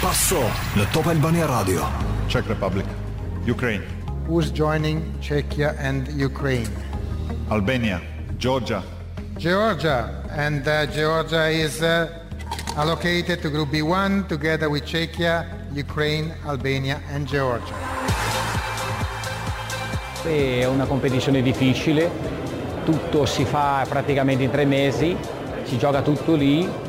Paso në Top Albania Radio. Czech Republic, Ukraine. Who's joining Czechia and Ukraine? Albania, Georgia. Georgia and uh, Georgia is uh, allocated to Group B1 together with Czechia, Ukraine, Albania and Georgia. È una competizione difficile, tutto si fa praticamente in tre mesi, si gioca tutto lì,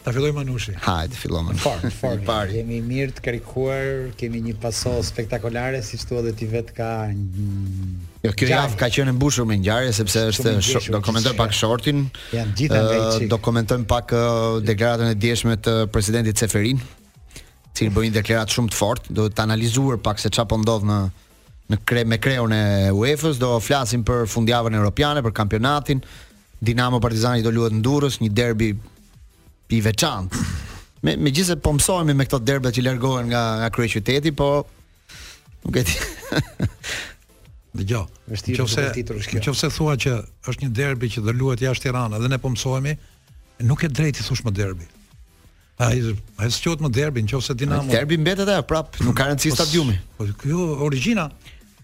Ta fillojë Manushi. Hajde, fillo Manushi. Fort, fort. Pari. Kemi mirë të karikuar, kemi një paso spektakolare, siç thua dhe ti vetë ka Jo, kjo javë ka qenë e mbushur me ngjarje sepse është shok, do komentojmë pak shortin. Janë gjithë nga i çik. Do komentojmë pak deklaratën e djeshme të presidentit Ceferin, i cili bëri një deklaratë shumë të fortë, duhet analizuar pak se çfarë po ndodh në në kre, me kreun e UEFA-s do flasim për fundjavën europiane, për kampionatin. Dinamo Partizani do luhet në Durrës, një derbi i veçantë. Me megjithëse po mësohemi me këto derbe që largohen nga nga kryeqyteti, po nuk e di. Dëgjo. Është e vërtetë kjo. Nëse thua që është një derbi që do luhet jashtë Tiranës dhe ne po mësohemi, nuk ke të drejtë t'i thosh më derbi. Ai ai s'quhet më derbi, nëse Dinamo. Derbi mbetet ajo prap, nuk ka rëndësi po stadiumi. Po kjo origjina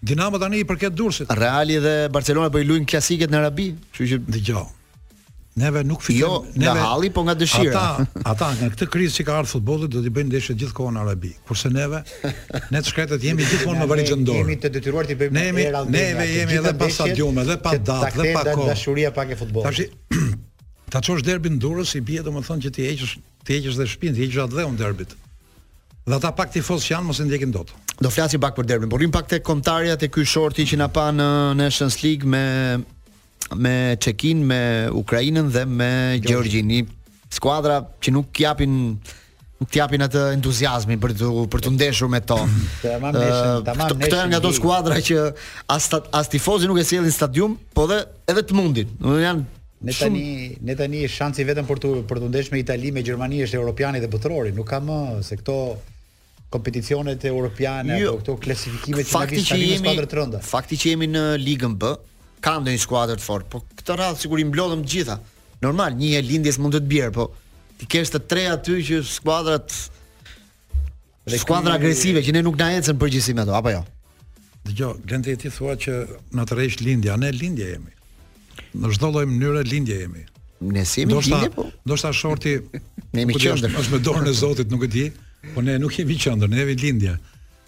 Dinamo tani i përket Durrësit. Reali dhe Barcelona po i luajnë klasiket në Arabi, kështu që dëgjo. Neve nuk fitojmë. Jo, neve, nga halli, jo nga dëshira. Ata, ata nga kjo krizë që ka ardhur futbolli do t'i bëjnë ndeshjet gjithë kohën në Arabi. Kurse neve, ne të shkretët jemi gjithmonë me valixhe në dorë. Jemi të detyruar t'i bëjmë era. Neve jemi edhe pa stadiume, edhe pa datë, edhe pa kohë. Tash Ta çosh derbin në Durrës i bie domethënë që t'i heqësh t'i heqësh dhe shpinë, t'i heqësh atdheun derbit. Dhe ata pak tifozë që janë mos e ndjekin dot. Do flasim pak për derbin, por rrimë pak tek kombëtarja te ky shorti që na ra në Nations League me me Çekinë, me Ukrainën dhe me Gjeorgjinë. Skuadra që nuk japin të japin atë entuziazmin për të për t'u ndeshur me to. Tamam nesër, tamam nesër. Këto janë nga ato skuadra që as as tifozin nuk e sjellin në stadium, po dhe edhe të mundin. Do jenë Ne tani, shumë... ne tani shansi i vetëm për të për t'u ndeshur me Itali me Gjermani është europiani dhe botërori, nuk ka më se këto kompeticionet europiane jo, apo këto klasifikime që na vijnë tani në skuadra të rënda. Fakti që jemi në Ligën B ka ndonjë skuadër të fortë, po këtë radhë sigurisht i mblodhëm të gjitha. Normal, një e lindjes mund të të bjerë, po t'i kesh të tre aty që skuadrat skuadra agresive që ne nuk na ecën në përgjithësi me ato, apo jo? Dëgjo, Glendi ti thua që na tërheq lindja, ne lindje jemi. Në çdo lloj mënyre lindje jemi. Ne s'jemi lindje po? Ndoshta shorti ne jemi qendër. Është me dorën e Zotit, nuk e di, po ne nuk jemi qendër, ne jemi lindje.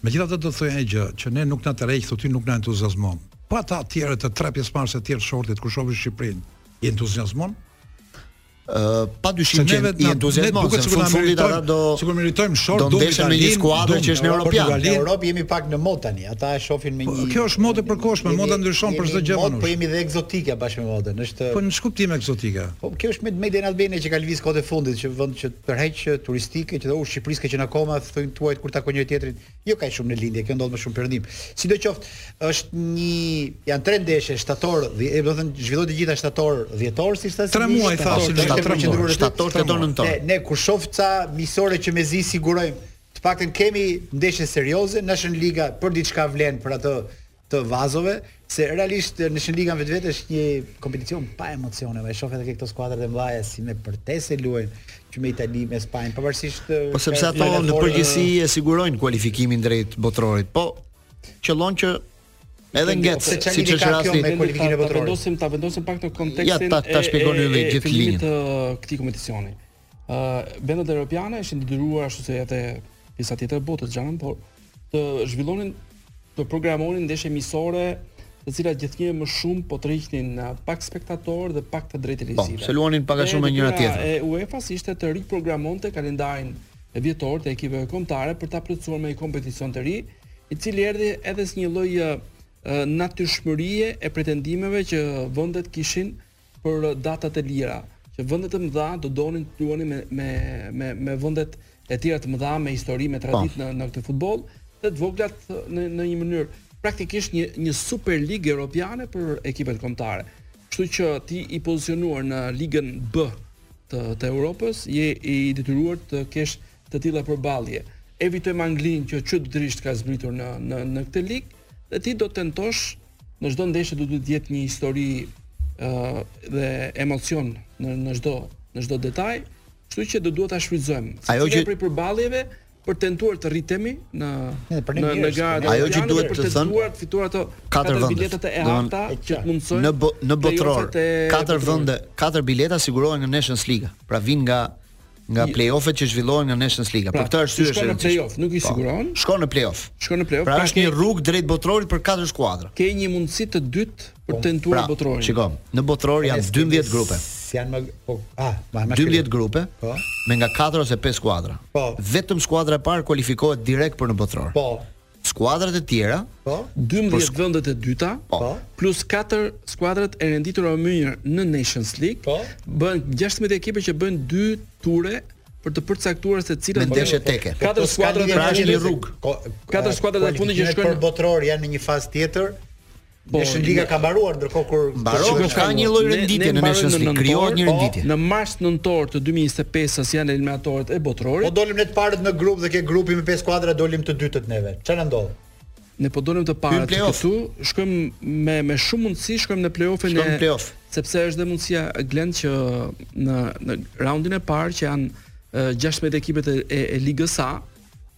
Megjithatë do të thoja një gjë, që ne nuk na tërheq thotë nuk na entuziazmon. Po ata të tjerë të tre pjesëmarrës të tjerë të shortit kur shohin Shqipërinë, i entuziazmon? pa dyshim që ne jemi entuziazmuar duket sikur na fundit ata do sigurisht meritojmë short do ndeshen me një skuadër që është në Europë në Europë jemi pak në modë tani ata e shohin me po, një kjo është modë e përkohshme moda ndryshon për çdo gjë po, po jemi dhe ekzotike bashkë me modën është po në ç'kuptim ekzotike po kjo është me Made in Albania që ka lëviz kohët e fundit që vend që tërheq turistike që u Shqipërisë që na akoma thonë të huajt kur takon një tjetrin Jo kaq shumë në lindje, kjo ndodh më shumë në perëndim. Sidoqoftë, është një janë tre ndeshje shtator, dhe do të thënë zhvillohet të gjitha shtator, dhjetor, siç thashë. Tre muaj thashë në shtator, shtator, tetor, nëntor. Ne, ne kur shoh ca miqësore që mezi sigurojmë, të paktën kemi ndeshje serioze, National Liga për diçka vlen për atë të vazove, se realisht Nations Liga në vetvete është një kompeticion pa emocione, e shoh edhe këto skuadrat e mëdha si me përtesë luajnë që me Itali, me Spanjë, pavarësisht Po sepse ato në përgjithësi e sigurojnë kualifikimin drejt botërorit. Po qëllon që Edhe ngec, si që është rasti me kualifikimin e botërorit. Ta vendosim, ta vendosim pak në kontekstin e të këtij kompeticioni. vendet europiane ishin detyruar ashtu si edhe pjesa tjetër e botës të xhanë, por të zhvillonin të programonin ndeshje miqësore, të cilat gjithnjë e më shumë po tërhiqnin pak spektatorë dhe pak të drejta televizive. Po, se luanin pak a shumë me njëra tjetrën. E UEFA-s ishte të riprogramonte kalendarin vjetor të ekipeve kombëtare për ta plotësuar me një kompeticion të ri, i cili erdhi edhe si një lloj natyrshmërie e pretendimeve që vendet kishin për datat e lira, që vendet e mëdha do donin të luanin me me me me vendet e tjera të mëdha me histori, me traditë në në këtë futboll, dhe të voglat në në një mënyrë praktikisht një një super ligë europiane për ekipet kombëtare. Kështu që ti i pozicionuar në ligën B të të Europës, je i detyruar të kesh të tilla përballje. Evitojmë Anglinë që çuditërisht ka zbritur në në në këtë ligë dhe ti do të tentosh Në çdo ndeshje do duhet të jetë një histori ë dhe emocion në në çdo në çdo detaj, kështu që do duhet ta shfrytëzojmë. Ajo që prej përballjeve për tentuar të rritemi në në në gara ajo që duhet të thënë për të fituar ato katër bileta të arta që të mundësojnë në në botëror katër vende katër bileta sigurohen nga Nations League pra vin nga nga play-off-et që zhvillohen nga Nations League. Pra, për këtë arsye është. Shkon në play-off, nuk i po, siguron. Shkon në play-off. Shkon në play-off. Pra, pra është një rrugë drejt botërorit për katër skuadra. Ke një mundësi të dytë për po, të tentuar pra, botërorin. Shiko, në botëror janë 12 grupe. Janë më po, ah, më 12 grupe. Po. Me nga 4 ose 5 skuadra. Po. Vetëm skuadra e parë kualifikohet direkt për në botëror. Po. skuadrat e tjera, po, 12 vendet e dyta, po. po, plus 4 skuadrat e renditura më mirë në Nations League, po, bëhen 16 ekipe që bëjnë 2 ture për të përcaktuar se cilat janë ndeshjet teke. Po, katër po, skuadrat e pra, fundit në rrugë. Katër skuadrat e fundit që shkojnë për botëror janë në një fazë tjetër. Po, Nations League ka mbaruar ndërkohë kur mbaron, ka një lloj renditje në Nations League, krijohet një po, renditje. Në mars nëntor të 2025-s janë eliminatoret e botërorit. Po dolim ne të parët në grup dhe ke grupi me 5 skuadra dolim të dytët neve. Çfarë ndodh? Ne po dolim të parët këtu, shkojmë me me shumë mundësi, shkojmë në play-offin e play -off. sepse është dhe mundësia Glen që në në raundin e parë që janë 16 ekipet e, e, e Ligës A,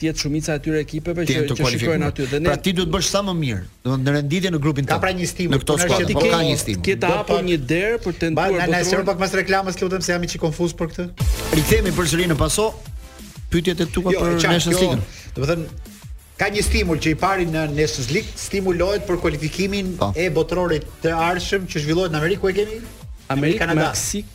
të jetë shumica e tyre ekipeve që të kualifikohen aty dhe pra ne Pra ti duhet të bësh sa më mirë, do në renditjen në grupin tënd. Ka pra një stimul në këto skuadra, po ka një stimul. Ke të hapur një derë për të tentuar botërorin. Na na pak pas reklamës, të lutem se jam një çik konfuz për këtë. Rikthehemi përsëri në paso. Pyetjet e tua jo, për Nations jo, League. Do të thënë ka një stimul që i pari në Nations League stimulohet për kualifikimin pa. Po. e botërorit të ardhshëm që zhvillohet në Amerikë ku e kemi Amerikë, Meksik,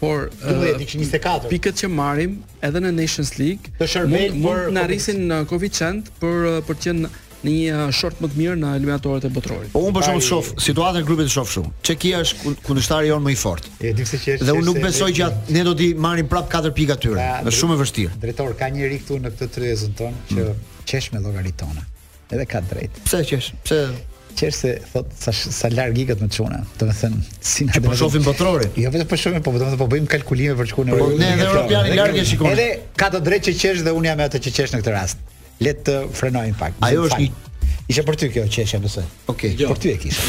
Por 2024. Pikët që marrim edhe në Nations League mund të na rrisin koeficientin për për të qenë në një short më të mirë në eliminatoret e botërorit. Po unë për shkak të shof situatën e grupit të shof shumë. Çekia është kundërshtari jonë më i fortë. E di pse që është. Dhe unë nuk besoj që ne do t'i marrim prap 4 pikë atyre. Është shumë e vështirë. Drejtor, ka një ri këtu në këtë tryezën tonë që qesh mm. me llogaritë tona. Edhe ka të drejtë. Pse qesh? Pse qesh se thotë sa sa larg ikët more çuna. Do të thënë si ne po shohim botërorin. Jo vetëm po shohim, po do të po bëjmë kalkulime për çkunë. Po ne edhe europianin larg e shikojmë. Edhe ka të drejtë që qesh dhe unë jam ai që qesh në këtë rast. Le të frenojmë pak. Ajo është një Isha për ty kjo qeshja besoj. Okej. Okay. Jo. Për ty e kisha.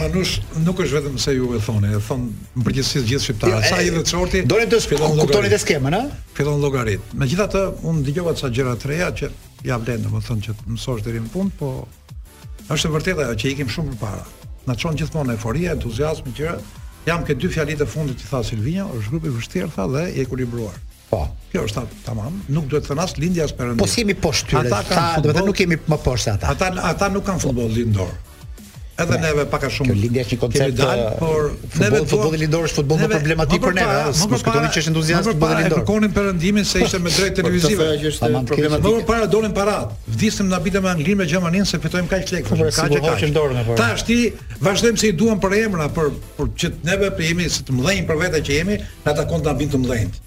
Manush nuk është vetëm se ju e thoni, e thonë në përgjithësi gjithë shqiptarët. Jo, sa hidhet shorti. Dorin të shpjegoni të skemën, a? Fillon llogaritë. Megjithatë, unë dëgjova ca gjëra të reja që Ia vlen domethënë që të mësosh deri në fund, po është e vërtetë ajo që ikim shumë përpara. Na çon gjithmonë euforia, entuziazmi që jam te dy fjalitë e fundit që tha Silvinjo, është grup i vështirë tha dhe i ekuilibruar. Po. Kjo është tamam, nuk duhet thënë as lindja as perëndimi. Po si jemi poshtë tyre? Ata kanë, do të thotë nuk jemi më poshtë se ata. Ata ata nuk kanë futboll lindor. Edhe po, neve pak a shumë. Kjo lindja është një koncept dal, uh, por neve futbolli lindor është futboll më problematik për neve, ëh mos kujtoni që është entuziast futbolli lindor. Ne kërkonim perëndimin se ishte me të drejta televizive. Kjo është problematik. Më përpara donim paratë. Vdisnim të na binte me Anglinë me Gjermaninë se fitojmë kaq lekë. Po, kaq e kaq. Po. Tashti vazhdojmë se i duam për emra, për për që neve po jemi si të mëdhenj për vete që jemi, na takon të na bien të mëdhenjtë.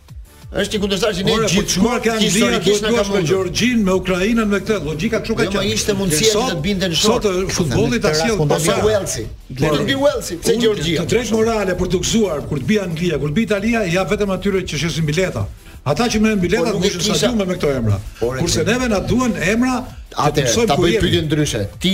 Është një kundërshtar që ne gjithë po çmuar kanë qenë historikisht nga me Gjorgjin, me Ukrainën, me këtë logjika çu ka qenë. Jo, më ishte mundësia që të binte në short. Sot futbolli ta sjell pa sa Uelsi. Po të bie Uelsi, pse Gjorgjia? Të drejtë morale për të gëzuar kur të bie Anglia, kur të bie Italia, ia vetëm atyre që shesin bileta. Ata që merren me bileta nuk ishin sa me këto emra. Kurse neve na duhen emra atë të bëjë pyetje ndryshe. Ti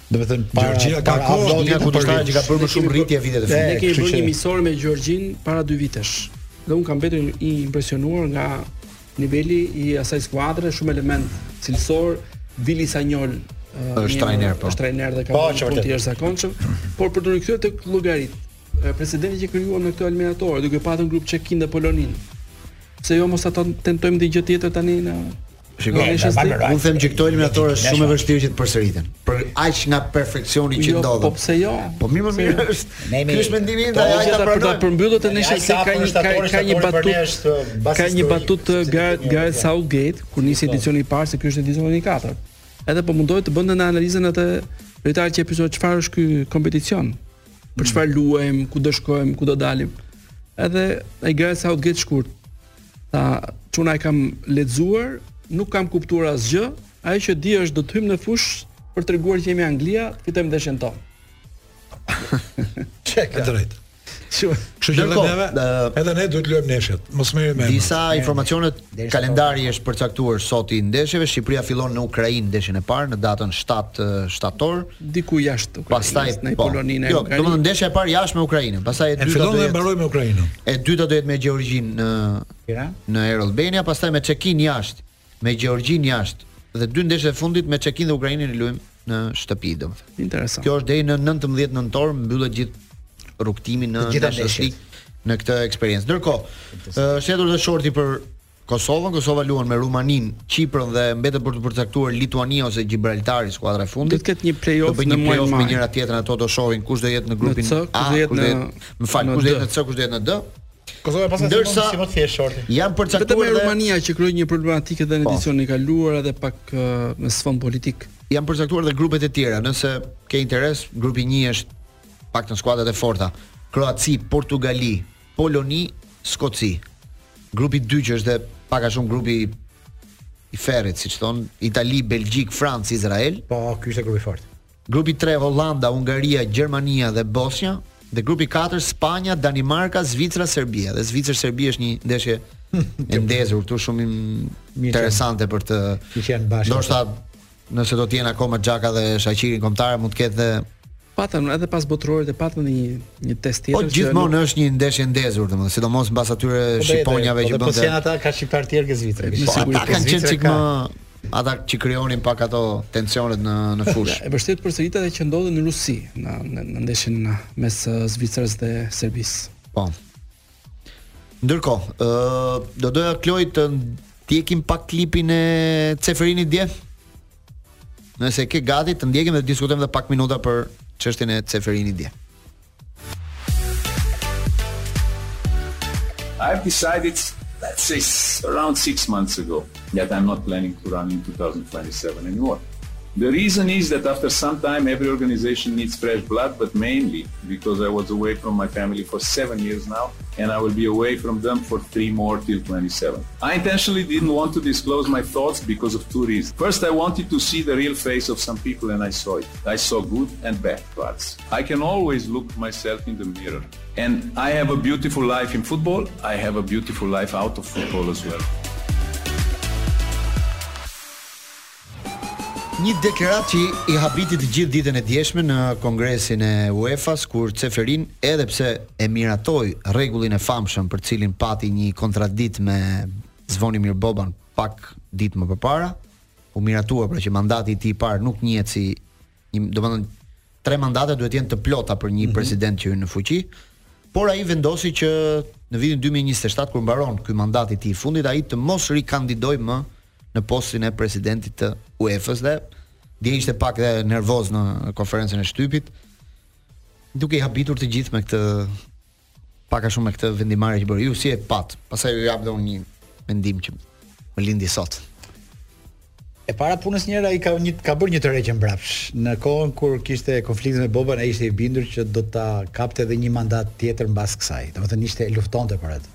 Domethënë pra Gjeorgjia ka qenë nga ata kundërshtarë që ka bërë më shumë rritje vitet e fundit. Ne kemi bërë një miqësore me Gjeorgjinë para dy vitesh. Dhe unë kam mbetur i impresionuar nga niveli i asaj skuadre, shumë elementë cilësorë, Vili Sanjol është trajner po. Është trajner dhe ka po, bërë punë të jashtëzakonshme, por për t'u rikthyer tek llogaritë, precedenti që krijuam në këto eliminatore, duke patur në grup Çekinë dhe Poloninë. Se jo mos ata tentojmë dhe gjë tjetër tani në Shikoj, yeah, në Banë Rajtë. Unë them që këto eliminatore është shumë e vështirë që të përsëriten. Për aq nga perfeksioni që jo, ndodh. Po pse jo? Po mirë më mirë është. Ne me. Ky është mendimi im, po, ai ta pranoj. Ta përmbyll te Nations se ka një ka një batutë. Ka një batutë Gareth Gareth Southgate kur nisi edicioni i parë se ky është edicioni i katërt. Edhe po mundohej të bënte një analizë me ata lojtarët që e pyesnin çfarë është ky kompeticion. Për çfarë luajmë, ku do shkojmë, ku do dalim. Edhe ai Gareth Southgate shkurt Tha, çuna e kam lexuar, nuk kam kuptuar asgjë. Ajo që di është do të hyjmë në fushë për të treguar që jemi Anglia, fitojmë ndeshjen tonë. Që ka të drejtë. Kështu që neve, edhe ne duhet të luajmë ndeshjet. Mos merremi me. Disa informacione kalendari është përcaktuar sot i ndeshjeve. Shqipëria fillon në Ukrainë ndeshjen e parë në datën 7 shtator. diku jashtë Ukrainës, pastaj në po. Poloninë. Jo, domethënë ndeshja e parë jashtë me Ukrainën, pastaj e dyta do të jetë mbaroj me Ukrainën. E dyta do jetë me Gjeorgjinë në Tiranë, në Air Albania, pastaj me Çekinë jashtë, me Gjeorgjinë jashtë dhe dy ndeshjet e fundit me Çekinë dhe Ukrainën i luajmë në shtëpi, domethënë. Interesant. Kjo është deri në 19 nëntor mbyllet gjithë rrugëtimi në gjithë në këtë eksperiencë. Ndërkohë, është hedhur dhe shorti për Kosovën, Kosova luan me Rumaninë, Qipron dhe mbetet për t'u përcaktuar Lituania ose Gjibraltari skuadra e fundit. Do të ketë një play-off në muajin mars. Do të bëjë një play-off me njëra-tjetrën ato do shohin kush do jetë në grupin A, kush do jetë në më fal, kush do jetë në C, kush do jetë në D. Kosova pas ndërsa si më i thjeshtë shorti. Janë përcaktuar edhe Rumania që krijoi një problematikë edhe në po. edicionin e kaluar edhe pak me sfond politik. Janë përcaktuar edhe grupet e tjera, nëse ke interes, grupi 1 është pak nga skuadrat e forta. Kroaci, Portugali, Poloni, Skoci. Grupi 2 që është dhe pak a shumë grupi i ferrit, siç thonë, Itali, Belgjikë, Francë, Izrael. Po, ky ishte grupi i fortë. Grupi 3 Holanda, Hungaria, Gjermania dhe Bosnja dhe grupi 4 Spanja, Danimarka, Zvicra, Serbia. Dhe Zvicra Serbia është një ndeshje e ndezur këtu shumë interesante për të. Ndoshta nëse do të jenë akoma Xhaka dhe Shaqiri në kombëtare mund të ketë Patëm edhe pas botërorit e patëm edhe një një test tjetër. Po gjithmonë është një ndeshje e ndezur domethënë, sidomos mbas atyre po, shqiponjave që bënë. Po janë ata ka shqiptarë të tjerë te Zvicra. Po ata kanë qenë çik më ata që krijonin pak ato tensionet në në fushë. E vështirë të përsëritet ajo që ndodhi në Rusi në në, në ndeshjen mes uh, Zvicrës dhe Serbisë. Po. Ndërkohë, ë uh, do doja Klod të ndjekim pak klipin e Ceferinit dje. Nëse ke gati, të ndjekim dhe diskutojmë edhe pak minuta për çështjen e Ceferinit dje. I've decided let's say around 6 months ago that I'm not planning to run in 2027 anymore. The reason is that after some time every organization needs fresh blood but mainly because I was away from my family for 7 years now and I will be away from them for 3 more till 27. I intentionally didn't want to disclose my thoughts because of two reasons. First, I wanted to see the real face of some people, and I saw it. I saw good and bad parts. I can always look myself in the mirror. And I have a beautiful life in football. I have a beautiful life out of football as well. Një deklaratë që i habiti të gjithë ditën e djeshme në kongresin e UEFA-s kur Ceferin, edhe pse e miratoi rregullin e famshëm për të cilin pati një kontradiktë me Zvonimir Boban pak ditë më përpara, u miratua pra që mandati i tij i parë nuk njihet si Një, domethënë tre mandate duhet të jenë të plota për një mm -hmm. president që hyn në fuqi, por ai vendosi që në vitin 2027 kur mbaron ky mandat i tij i fundit ai të mos rikandidojë më në postin e presidentit të UEFA-s dhe dhe ishte pak dhe nervoz në konferencën e shtypit duke i habitur të gjithë me këtë Pak a shumë me këtë vendimarrje që bëri ju si e patë. Pastaj ju jap dhe unë një mendim që më lindi sot. E para punës një, ai ka një ka bërë një tërheqje mbrapsht. Në kohën kur kishte konfliktin me Boban, ai ishte i bindur që do ta kapte edhe një mandat tjetër mbas kësaj. Domethënë ishte luftonte për atë.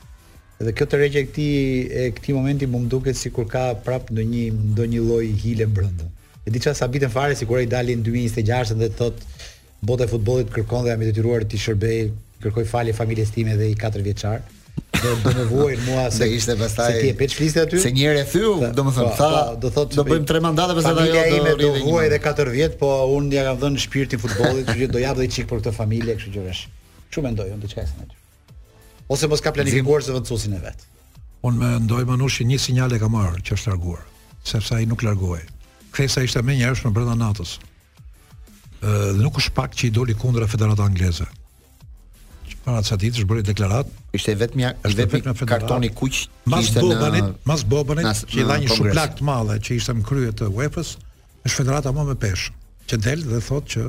Dhe kjo tërheqje e këtij e këtij momenti më duket sikur ka prap ndonjë ndonjë lloj hile brenda. E di çfarë s'habitem fare sikur ai del në 2026 dhe thotë Bota e futbollit më kërkon dhe jam i detyruar t'i shërbej, kërkoj falje familjes time dhe një katërvjeçar. Do do më vuajnë mua se do ishte pastaj se ti e pe ç'fliste aty. Se njëherë e theu, domethënë po, tha, po, do thotë do bëjmë tre mandate pastaj ajo do ime do vuajë edhe katër vjet, po unë ja kam dhënë shpirtin futbollit, kështu që do jap dhe çik për këtë familje, kështu që është. Kështu mendoj unë diçka si aty. Ose mos ka planifikuar zëvendësuesin e vet. Unë mendoj Manush që një sinjal e ka marrë që është larguar, sepse ai nuk largohej. Kthesa ishte menjëherësh brenda natës. Ë dhe nuk është pak që i doli kundra Federata Angleze. Para ca ditësh bëri deklaratë. Ishte vetëm i vetmi karton i kuq që ishte në Bobanit, mas Bobanit në, që i dha një shuplakë të madhe që ishte në krye të UEFA-s, është federata më me peshë, që del dhe thotë që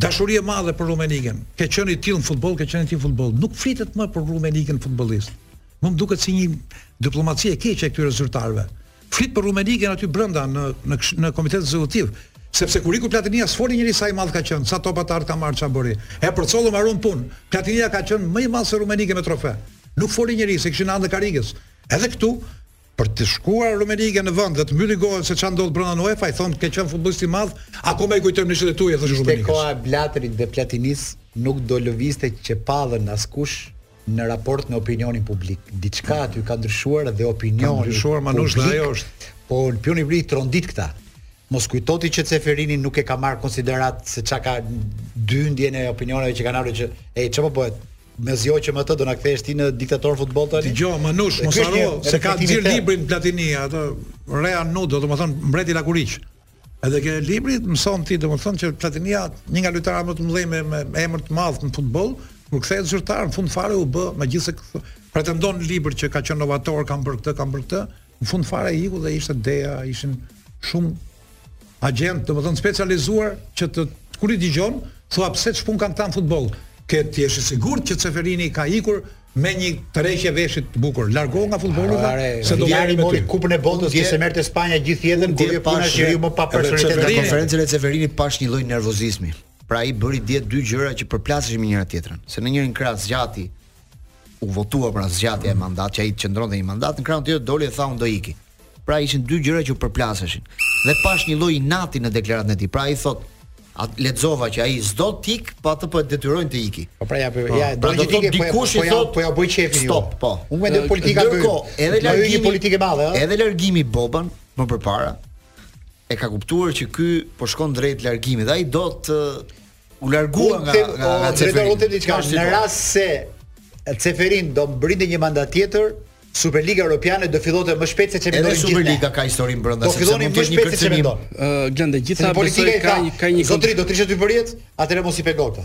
Dashuri e madhe për Rumenigen. Ke qenë i tillë në futboll, ke qenë i tillë në futboll. Nuk flitet më për Rumenigen futbollist. Më duket si një diplomaci e keqe e këtyre zyrtarëve. Flit për Rumenigen aty brenda në në në komitetin ekzekutiv, sepse kur iku Platinia s'foli njeri sa i madh ka qenë, sa topa të artë ka marrë, ça bëri. E përcollëm harrun punë. Platinia ka qenë më i madh se Rumenige me trofe. Nuk foli njeri se kishin hallin e karriges. Edhe këtu për të shkuar Rumenige në vend dhe të mbyllë gojën se çfarë ndodh brenda në UEFA, i thonë ke qenë futbollist i madh, akoma i kujtojmë ndeshjet e tua, i thoshë Rumenige. Te koha e Blatërit dhe Platinis nuk do lëvizte qepallën askush në raport me opinionin publik. Diçka aty ka ndryshuar dhe opinioni ka ndryshuar, Manush dhe ajo është. Po opinioni i trondit këta. Mos kujto ti që Ceferini nuk e ka marrë në konsideratë se ça ka dyndjen e opinioneve që kanë ardhur që ej ç'po bëhet? Mos do na kthehesh ti në diktator futbolli tani. Dëgjo, Manush, mos harro se ka nxjerrë librin Platini, atë Re Nudo, domethënë mbreti lakuriq. Edhe ke libri mëson ti domethënë që Platinia, një nga lojtarët më të mëdhenj me, me emër të madh në futboll, kur kthehet zyrtar në fund fare u bë, megjithëse pretendon në libër që ka qenë novator, kam bërë këtë, kam bërë këtë, Në fund fare iku dhe ishte deja, ishin shumë agent, domethënë specializuar që ti kur i dëgjon, thua pse ç'punë kanë këta në futboll. Ti je i sigurt që Ceferini ka ikur me një tërheqje veshit të bukur. Largohu nga futbolli se do marrë me ty. Kupën e botës që s'e merrte Spanja gjithë jetën kur ju puna që ju më pa personalitet në konferencën e Ceferinit pashë një lloj nervozizmi. Pra ai bëri dje dy gjëra që përplaseshin me njëra tjetrën, se në njërin krah zgjati u votua pra zgjatja e mandatit, që ai të qëndronte një mandat, në krahun tjetër doli e tha unë do iki. Pra ishin dy gjëra që përplaseshin. Dhe pashë një lloj inati në deklaratën e tij. Pra i thotë e lexova që ai s'do të ikë, po ata po e detyrojnë të iki. Po pra ja po, po ja pra do të thotë po dikush i thotë po ja bëj qejfin ju. Stop, po. Unë mendoj politika do. Edhe largimi politikë e madhe, ëh. Edhe largimi Boban më përpara e ka kuptuar që ky po shkon drejt largimit dhe ai do të U largua nga nga nga Ceferin. Në rast se Ceferin do mbërrinte një mandat tjetër, Superliga Europiane do fillonte më shpejt se çfarë mendojnë gjithë. Edhe Superliga ka historinë brenda se fillon më shpejt se çfarë mendon. Ë, Glende, gjithsa besoj ka ka një zotri do të rrish ti përjetë, atëherë mos i pegote.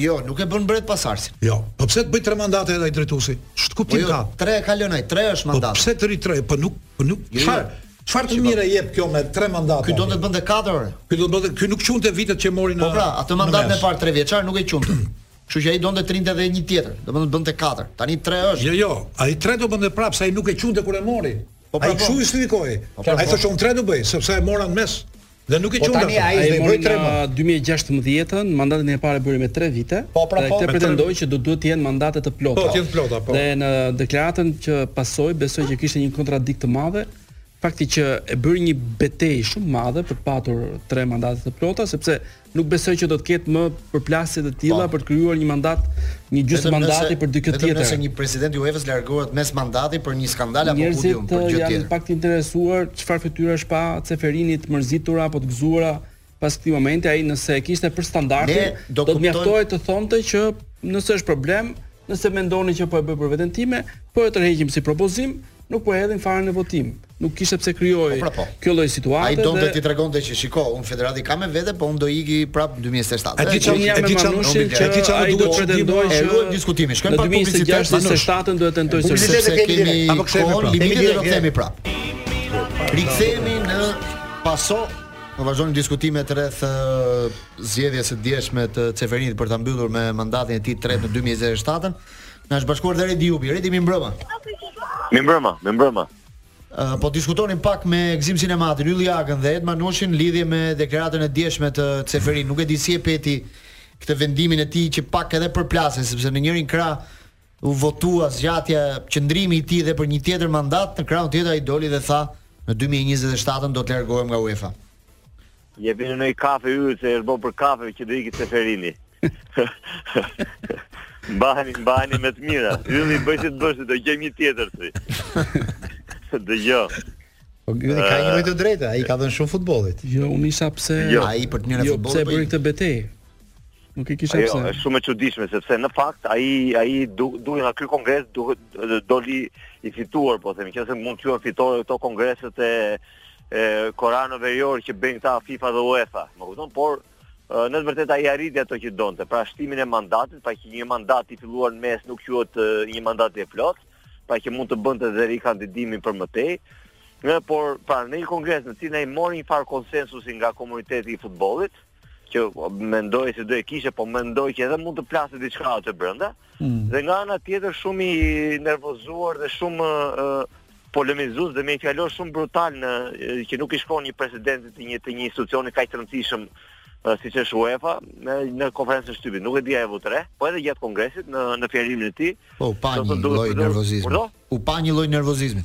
Jo, nuk e bën mbret pas arsin. Jo, po pse të bëjë tre mandate edhe ai drejtuesi? Ç'kuptim po jo, ka? Po tre e ka lënë ai, tre është po mandat. Po pse të rrijë tre? Po nuk, po nuk. Jo, jo. Çfarë? Çfarë të mirë jep kjo me tre mandate? Ky do të bënte katër ore. Ky do të bënte, ky nuk quante vitet që mori po në. Po pra, atë mandatin e parë trevjeçar nuk e quante. Kështu që ai donte të rrinte edhe një tjetër, do të bënte katër. Tani tre është. Jo, jo, ai tre do bënte prapë, se ai nuk e quante kur e mori. Po pra, ai kshu po. e justifikoi. Po, pra, ai po. thoshte un tre do bëj, sepse e mora në mes. Dhe nuk e quan. Po tani ai e mori në. 2016-ën, mandatin e parë e bëri me 3 vite. Po pra, po. Ai pretendoi që do duhet të jenë mandate të plota. Po, të jenë plota, po. Dhe në deklaratën që pasoi, besoj që kishte një kontradikt të madhe, fakti që e bëri një betejë shumë të madhe për të patur tre mandate të plota, sepse Nuk besoj që do të ketë më përplasje të tilla po. për të krijuar një mandat, një gjysmë mandati për dikë tjetër. Vetëm nëse një president i UEFA-s largohet mes mandati për një skandal apo ku di unë për gjë tjetër. Njerëzit janë pak të interesuar çfarë fytyrash pa Ceferini të mërzitura apo të gëzuara pas këtij momenti, ai nëse e kishte për standardin, do të mjaftohej të thonte që nëse është problem, Nëse mendoni që po e bëj për veten time, po e tërheqim si propozim, nuk po e hedhim fare në votim. Nuk kishte pse krijohej po, pra po. kjo lloj situate. Ai donte dhe... t'i tregonte që shiko, unë federatat i kam me vete, po unë do iki prap 2027. A di çfarë jam me Manushin që ti çfarë duhet të pretendoj që ruaj diskutimin. Shkojmë pa publicitet. Në 2027 do të tentoj të shkoj se kemi apo kemi pra. limitin do të themi prap. Rikthehemi ne pas, do vazhdojmë diskutimet rreth zgjedhjes së djeshme të Ceferinit për ta mbyllur me mandatin e tij të tretë në 2027-ën. Na është bashkuar dhe Redi Jupi. Redi, mirëmbrëma. Mirëmbrëma, mirëmbrëma. Uh, po diskutonim pak me Gëzim Sinematin, Ylli Agën dhe Ed Manushin në lidhje me deklaratën e djeshme të Ceferin. Nuk e di si e pe ti këtë vendimin e tij që pak edhe përplasej sepse në njërin krah U votua zgjatja e qëndrimit të tij dhe për një tjetër mandat, në krahun tjetër ai doli dhe tha, Në dy mijë e njëzet e shtatë-ën do të largohem nga UEFA. Jepini ndonjë kafe Yllit se është bërë për kafe që do iki Çeferini. mbaheni, mbaheni me të mira. Ylli bëj si të bësh, do gjejmë një tjetër ti. Dëgjo. Po Ylli ka një të drejtë, ai i ka dhënë shumë futbollit. Jo, unë isha pse jo. ai për të mirë jo, futbollit. Pse po bëri këtë betejë? Nuk e di pse. Jo, është shumë e çuditshme sepse në fakt ai ai duhet nga ky kongres duhet doli i fituar, po themi, nëqoftëse mund të quhen fitore këto kongreset e e Koreano veriore që bëjnë këta FIFA dhe UEFA, më kupton, por në të vërtetë ai arriti ato që donte, pra shtimin e mandatit, pra që një mandat i filluar në mes nuk quhet një mandat i plotë, pra që mund të bënte dhe rikandidimin për më tej. Në por pra në një kongres në cilin ai mori një farë konsensusi nga komuniteti i futbollit, që mendoj se do e kishte, po mendoj që edhe mund të plasë diçka aty brenda. Mm. Dhe nga ana tjetër shumë i nervozuar dhe shumë uh, polemizues dhe me një fjalor shumë brutal në që nuk i shkon një presidenti të një të një institucioni kaq të rëndësishëm uh, siç është UEFA në, në konferencën e shtypit. Nuk e di a e vutë re, po edhe gjatë kongresit në në fjalimin e tij. U pa një lloj nervozizmi. U pa një lloj nervozizmi.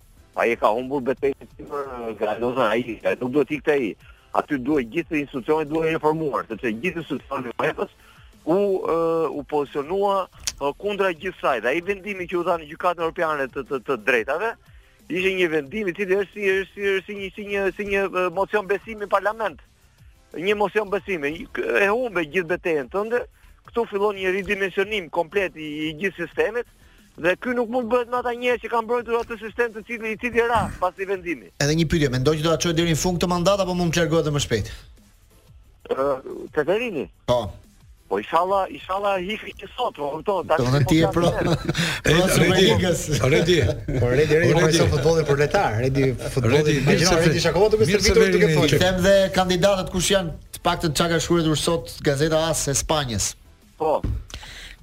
Ai e ka humbur betejën edhe për mua ai, ai nuk duhet ikte ai. Aty duhet gjithë institucionet duhen reformuar, sepse gjithë institucionet e UEFA-s u uh, u pozicionuan uh, kundra gjithsaj. Dhe ai vendimi që u dha në Gjykatën Europiane të të, të drejtave ishte një vendim i cili është si është si, si një si një si një mocion besimi në parlament. Një mocion besimi, e humbe gjithë betejën tënde, këtu fillon një ridimensionim komplet i, i gjithë sistemit, dhe ky nuk mund të bëhet me ata njerëz që kanë mbrojtur atë sistem të cilin i cili ra pas atij vendimi. Edhe një pyetje, mendon që do ta çojë deri në fund këtë mandat apo mund të largohet më shpejt? Ë, Çeferini. Po. Po ishalla, ishalla ikë që sot, po kupto, tani. Do të ti e pro. Redi, po Redi, Redi po ishte futbolli për letar, Redi futbolli për letar, Redi ishte akoma duke stërvitur duke thonë. T'i them dhe kandidatët kush janë, të paktën çka ka shkruar sot gazeta AS e Spanjës. Po.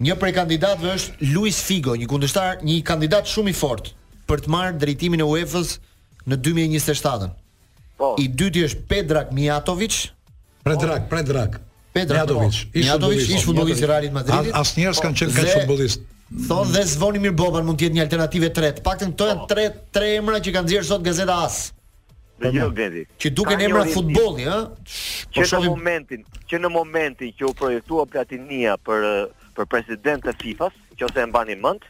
Një prej kandidatëve është Luis Figo, një kundërshtar, një kandidat shumë i fortë për të marrë drejtimin e UEFA-s në 2027-ën. Po. I dyti është Pedrag Mijatovic. Predrag, po. Predrag. Pedrag Mijatovic, po. ish futbollist, ish futbollist i Realit Madridit. Asnjëherë s'kan qenë kaq futbollist. Thonë dhe Zvonimir Boban mund të jetë një alternativë e tretë. Paktën këto janë tre tre emra që ka nxjerrë sot gazeta AS. Dhe jo Gedi. Që duken emra futbolli, ë? Që në momentin, që në momentin që u projektua Platinia për për president të FIFA-s, nëse e mbani mend,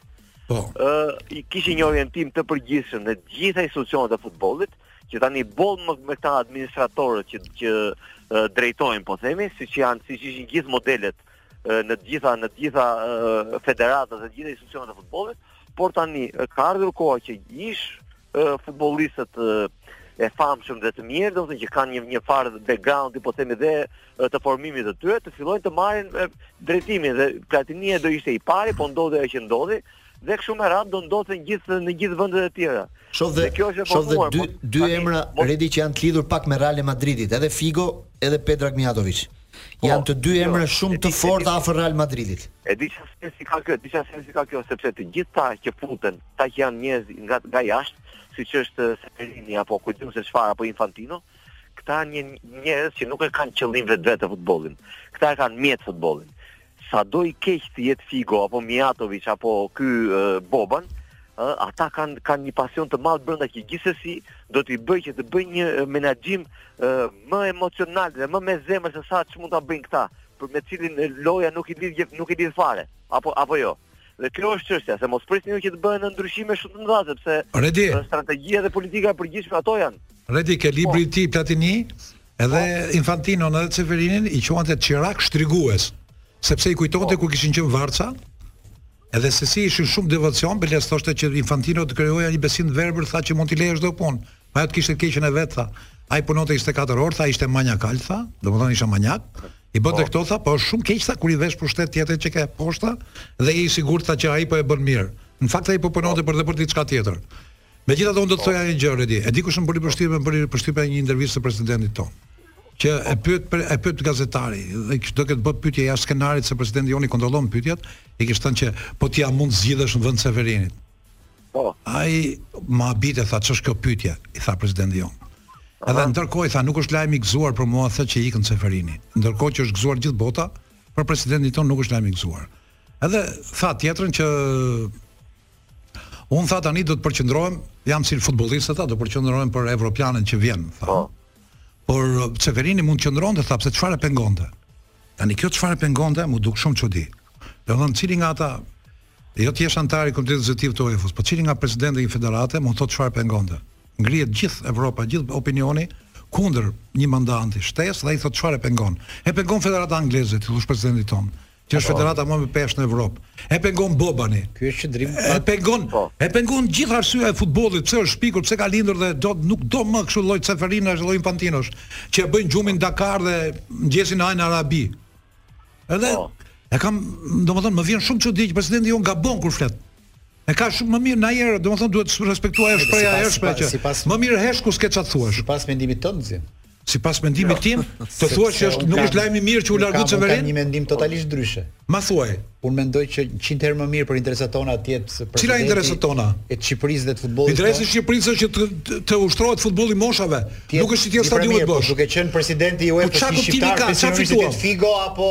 po. ë kishte një orientim të përgjithshëm në të gjitha institucionet e futbollit, që tani boll më me këta administratorët që që drejtojnë po themi siç janë siç ishin gjithë modelet në të gjitha në të gjitha federatat e gjitha institucionet e futbollit, por tani ka ardhur koha që ish futbollistët e famshëm dhe të mirë, domethënë që kanë një një farë background, po themi dhe të formimit të tyre, të fillojnë të marrin drejtimin dhe Platini do ishte i pari, po ndodhi ajo që ndodhi, dhe kështu me radhë do ndodhen gjithë në gjithë vendet e tjera. Shoh dhe, dhe kjo është shoh dhe dy dy tani, emra mos... redi që janë të lidhur pak me Real Madridit, edhe Figo, edhe Pedrag Mijatoviç. Po, janë të dy jo, emra shumë të fortë afër Real Madridit. E di çfarë sensi ka kjo, di çfarë sensi ka kjo sepse të gjithë këta që futen, këta që janë njerëz nga nga jashtë, siç është Çeferini apo ku di unë se çfarë apo Infantino, këta janë njerëz që nuk e kanë qëllim vetë futbollin. Këta e kanë mjet futbollin. Sado i keq të jetë Figo apo Mijatoviç apo ky Boban, ë, ata kanë kanë një pasion të madh brenda që gjithsesi do t'i bëjë që të bëjnë një menaxhim më emocional dhe më me zemër se sa ç'mund ta bëjnë këta, për me cilët loja nuk i lidh nuk i lidh fare. Apo apo jo. Dhe kjo është çështja, se mos prisni ju që të bëhen ndryshime shumë të mëdha sepse Redi, strategjia dhe politika e përgjithshme ato janë. Redi te libri po. tij Platini, Edhe Infantinon edhe Çeferinin i quante çirak shtrigues, sepse i kujtonte po. kur kishin qenë vartësa, edhe se si ishin shumë devocionalë, përnjëmend thoshte që Infantino të krijonte një besim të verbër, tha që mund t'i lije çdo punë. Po atë kishte të keqën e vet, tha. Ai punonte 24 orë, tha ishte maniakal, tha, domethënë ishte maniak. I bënte po. këto tha, po është shumë keq tha kur i vesh pushtet tjetrit që ke poshtë dhe je i sigurt tha që ai po e bën mirë. Në fakt ai po punonte për dhe për diçka tjetër. Megjithatë unë do të thoja një gjë Redi, e di kush më bëri përshtypje, më bëri përshtypje një intervistë e presidentit tonë. Që e pyet për e pyet gazetari, dhe do ketë bërë pyetje jashtë skenarit se presidenti joni kontrollon pyetjet, i kish thënë që po ti a mund të zgjidhesh në vend të Çeferinit. Po. Ai më habite tha ç'është kjo pyetje, i tha presidenti jonë. Edhe ndërkohë i tha nuk është lajm i gëzuar për mua tha që ikën Çeferini. Ndërkohë që është gëzuar gjithë bota, për presidentin tonë nuk është lajm i gëzuar. Edhe tha tjetrën që Unë tha tani do të përqendrohem, jam si futbollistët, do të përqendrohem për evropianin që vjen, tha. Po. Por uh, Çeferini mund të qëndronte, tha, pse çfarë pengonte? Tani kjo çfarë pengonte, m'u duk shumë çudi. Domethënë cili nga ata jo të jetë anëtar i Komitetit Ekzekutiv të UEFA-s, po cili nga presidenti i një federate mund të thotë çfarë pengonte? Ngrihet gjithë Evropa, gjithë opinioni kundër një mandati shtesë dhe ai thotë çfarë pengon. E pengon Federata Angleze, t'i thuash presidentit tonë. Që është po. federata më me peshë në Evropë. E pengon Bobani. Ky është qëndrim. E pengon. Po. E pengon gjithë arsyeja e futbollit, pse është shpikur, pse ka lindur dhe do nuk do më kështu lloj Çeferina, as lloj Infantinosh, që e bëjnë gjumin po. në Katar dhe mëngjesin e hanë në Arabi. Edhe po. e kam, domethënë më vjen shumë çudi që presidenti jonë gabon kur flet. E ka shumë më mirë na jera, domethënë duhet të respektuaj është shprehja e hershme që më mirë hesht ku s'ke ça të thuash. Sipas mendimit tënd zin. Sipas mendimit jo. tim, ti thua që është nuk është lajm i mirë që u largu Çeferin. Ka një mendim totalisht ndryshe. Ma thuaj. Unë mendoj që 100 herë më mirë për interesat tona të jetë presidenti. Cilat interesat tona? E Shqipërisë dhe të futbollit. Interesi i Shqipërisë është që të ushtrohet futbolli i moshave. Nuk është që të stadiumet bosh. Duke qenë presidenti i UEFA-s po shqiptar, ka çfarë fituam? Figo apo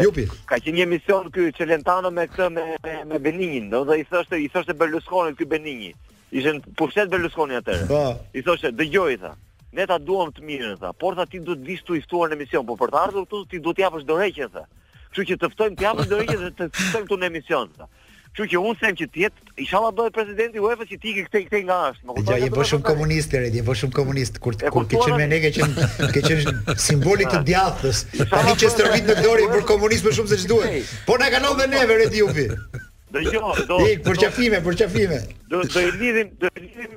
Jupi. Ka qenë një emision ky Çelentano me këtë me me Beninjin, domethënë i thoshte i thoshte Berlusconi ky Beninji. Ishte në pushtet Berlusconi atëherë. Po. I thoshte dëgjo tha. Ne ta duam të mirën tha, por tha ti duhet të vish këtu i ftuar në emision, po për të ardhur këtu ti duhet të japësh dorëheqjen tha. Kështu që të ftojmë të japësh dorëheqjen dhe të ftojmë këtu në emision tha. Kështu që unë them që të jetë, inshallah bëhet presidenti i UEFA-s që të ikë këtej këtej nga është. Më kupton? Je bo shumë komunist Red, je bo shumë komunist kur kur ke qenë me ne ke qenë ke qenë simbol i të djathtës. Tani që stërvit në dorë je bërë komunist më shumë se ç'duhet. Po na kalon dhe neve Redi Jupi. Do jo, do. Ik përqafime, përqafime. Do do i lidhim, do i lidhim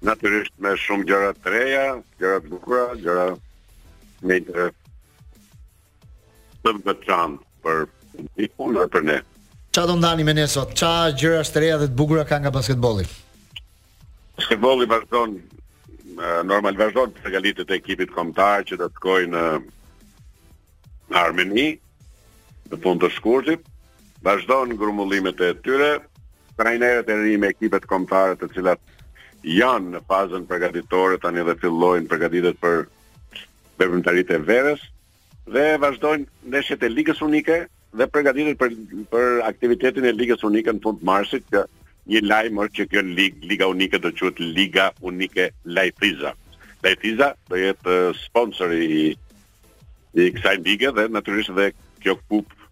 Natyrisht me shumë gjëra të reja, gjëra të bukura, gjëra me interes të veçantë për dikun dhe për ne. Ça do ndani me ne sot? Ça gjëra të reja dhe të bukura ka nga basketbolli? Basketbolli vazhdon normal vazhdon përgatitjet e ekipit kombëtar që do të shkojë në në Armeni, në fund të shkurtit, vazhdojnë grumbullimet e tyre, trajnerët e rinj me ekipet kombëtare të cilat janë në fazën përgatitore tani dhe fillojnë përgatitjet për veprimtaritë e verës dhe vazhdojnë ndeshjet e Ligës Unike dhe përgatitjet për për aktivitetin e Ligës Unike në fund të marsit që një lajm është që kjo ligë, Liga Unike do quhet Liga Unike Lajfiza. Lajfiza do jetë sponsori i i kësaj lige dhe natyrisht dhe kjo kupë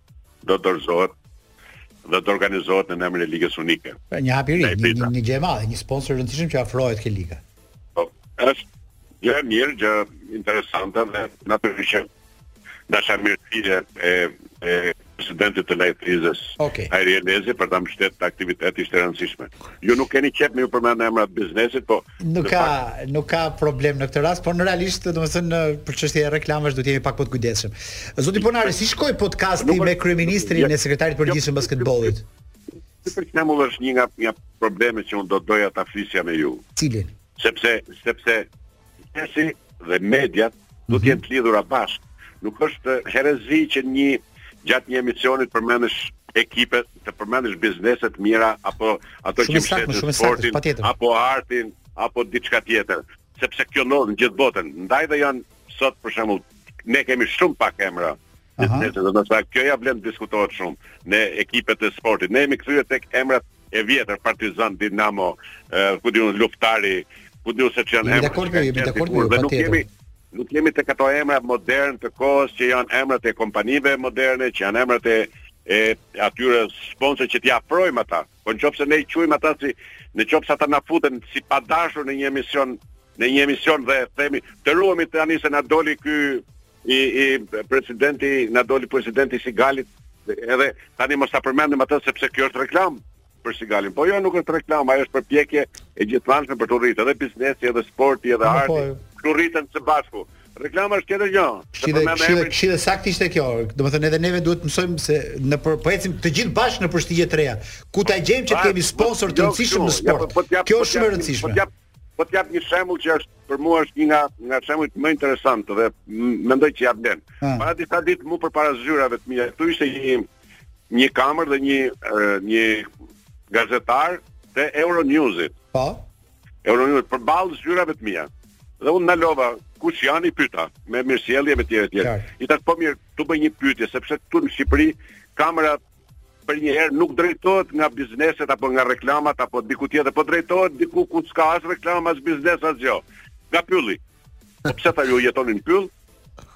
do dorëzohet dhe të organizohet në emrin e Ligës Unike. Pra një hap i ri, një, një, një gjë e madhe, një sponsor i rëndësishëm që afrohet ke liga. Po, është gjë e mirë, gjë interesante dhe natyrisht dashamirësia e e presidentit të Lejt Rizes, okay. Hajri Elezi, për ta mbështet këtë aktivitet ishte e rëndësishme. Ju nuk keni qejf me u përmend emra të biznesit, po... Nuk ka, pak... nuk ka problem në këtë rast, por në realisht, domethënë, për çështje reklamash, do t'jemi pak më të kujdesshëm. Zoti Ponari, si shkoi podcasti me kryeministrin e sekretarit të përgjithshëm basketbollit? Këtë për këna është një nga, nga problemet që unë do doja ta flisja me ju. Cilin? Sepse, sepse, Znesi dhe mediat do të mhm. jenë të lidhura bashkë. Nuk është herezi që një gjatë një emisioni të përmendësh ekipe, të përmendësh biznese të mira apo ato që mbështesin shumë sportin, shumë apo artin, apo diçka tjetër, sepse kjo ndodh në gjithë botën. Ndaj dhe janë sot për shembull ne kemi shumë pak emra Nëse do të thotë kjo ja vlen të diskutohet shumë në ekipet e sportit. Ne jemi kthyer tek emrat e vjetër Partizan, Dinamo, ku di unë Luftëtari, ku di unë se çfarë emra. Dakor, jemi dakor, po nuk kemi nuk jemi tek ato emra modern të kohës që janë emrat e kompanive moderne, që janë emrat e e atyre sponsorëve që t'i afrojmë ata. Po në qoftë ne i quajmë ata si në qoftë ata na futen si padashur në një emision në një emision dhe themi të ruhemi tani se na doli ky i i presidenti na doli presidenti i Sigalit edhe tani mos ta përmendim atë sepse kjo është reklamë për Sigalin. Po jo nuk është reklamë, ajo është përpjekje e gjithanshme për t'u rritë edhe biznesi, edhe sporti, edhe po, arti, po, të rriten së bashku. Reklama është tjetër gjë. Këshillë, këshillë, këshillë e saktë ishte kjo. Domethënë edhe neve duhet të mësojmë se në për, po ecim të gjithë bashkë në për shtigje të reja. Ku ta gjejmë që të kemi sponsorë të jo, rëndësishëm në sport. Kjo është shumë e rëndësishme. Po të jap një shembull që është për mua është një nga nga shembujt më interesantë dhe mendoj që ja vlen. Ah. Para disa ditë mu përpara zyrave të mia, këtu ishte një një kamerë dhe një një gazetar të Euronews-it. Po. Euronews përballë zyrave të mia. Dhe unë ndalova kush janë i pyta me mirësjellje e të tjera të tjera. I thash po mirë, t'ju bëj një pyetje sepse këtu në Shqipëri kamerat për një herë nuk drejtohet nga bizneset apo nga reklamat apo diku tjetër, po drejtohet diku ku s'ka as reklam, as biznes, asgjë. Nga pylli. Po pse tha ju jetoni në pyll?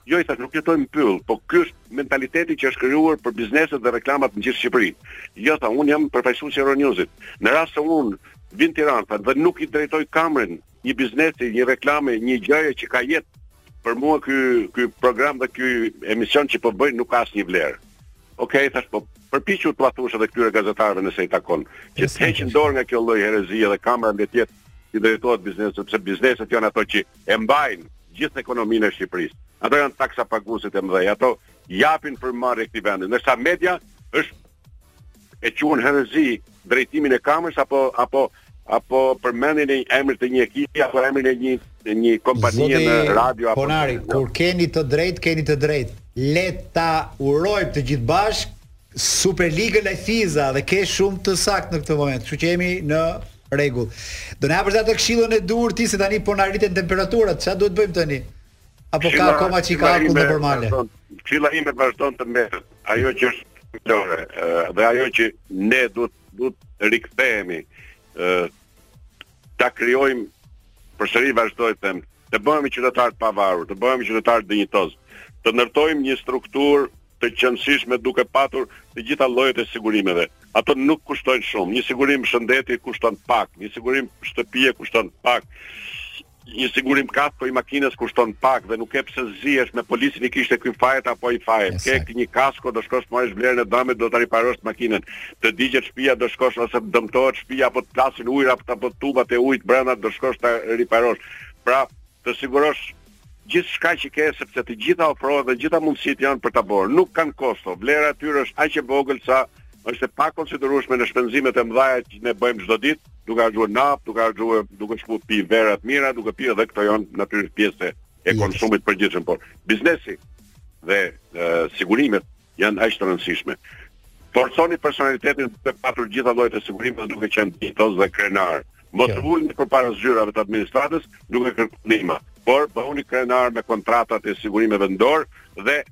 Jo, i thash, nuk jetoj në pyll, po ky është mentaliteti që është krijuar për bizneset dhe reklamat në gjithë Shqipërinë. Jo, tha, unë jam përfaqësues i Euronews-it. Në rast se unë vin në Tiranë, tha, dhe nuk i drejtoj kamerën një biznesi, një reklame, një gjëje që ka jetë. Për mua ky ky program dhe ky emision që po bëjnë nuk ka asnjë vlerë. Ok, thash po përpiqu t'ua thuash edhe këtyre gazetarëve nëse i takon që të heqin dorë nga kjo lloj herezie dhe kamera duhet të jetë që i drejtohet biznesit sepse bizneset janë ato që e mbajnë gjithë ekonominë e Shqipërisë. Ato janë taksapaguesit e mëdhenj, ato japin frymëmarrje këtij vendi. Ndërsa media është e quan herezi drejtimin e kamerës apo apo apo përmendjen e emrit të një ekipi apo emrin e një e një kompanie në radio apo Ponari, në... ku keni të drejtë, keni të drejtë. Le ta urojmë të gjithë bashkë Superligën e Fiza dhe ke shumë të saktë në këtë moment. Kështu që jemi në rregull. Do na japësh atë këshillën e duhur ti se tani po na rriten temperaturat. Çfarë duhet të bëjmë tani? Apo ka akoma çikë aty nëpër male? Këshilla ime vazhdon të mbetet, ajo që është lore, dhe ajo që ne duhet të rikthehemi, ta krijojmë përsëri vazhdoj të them, të bëhemi qytetarë të pavarur, të bëhemi qytetarë dinjitozë, të ndërtojmë një strukturë të qëndrueshme duke patur të gjitha llojet e sigurimeve. Ato nuk kushtojnë shumë. Një sigurim shëndeti kushton pak, një sigurim shtëpie kushton pak. Një sigurim kasko i makinës kushton pak dhe nuk ke pse zihesh me policin i kishte ky fajet apo ai fajet. Ke një kasko do shkosh të marrësh vlerën e dëmit do ta riparosh makinën. Të digjet shtëpia do shkosh ose të dëmtohet shtëpia apo të plasin ujëra apo tubat e ujit brenda do shkosh ta riparosh. Pra, të sigurosh gjithçka që ke, sepse të gjitha ofrohen dhe gjitha mundësit janë për ta bërë. Nuk kanë kosto, vlera e tyre është aq e vogël sa është e pakonsiderueshme në shpenzimet e mëdha që ne bëjmë çdo ditë, duke harxhuar naftë, duke harxhuar, duke shkuar pi vera të mira, duke pirë dhe këto janë natyrisht pjesë e konsumit të përgjithshëm, por biznesi dhe e, sigurimet janë aq të rëndësishme. Forconi personalitetin të patur gjitha llojet e sigurimit dhe duke qenë dinjitoz dhe krenar. Mos u ulni përpara zyrave të administratës duke kërkuar ndihmë, por bëhuni krenar me kontratat e sigurimeve në dorë dhe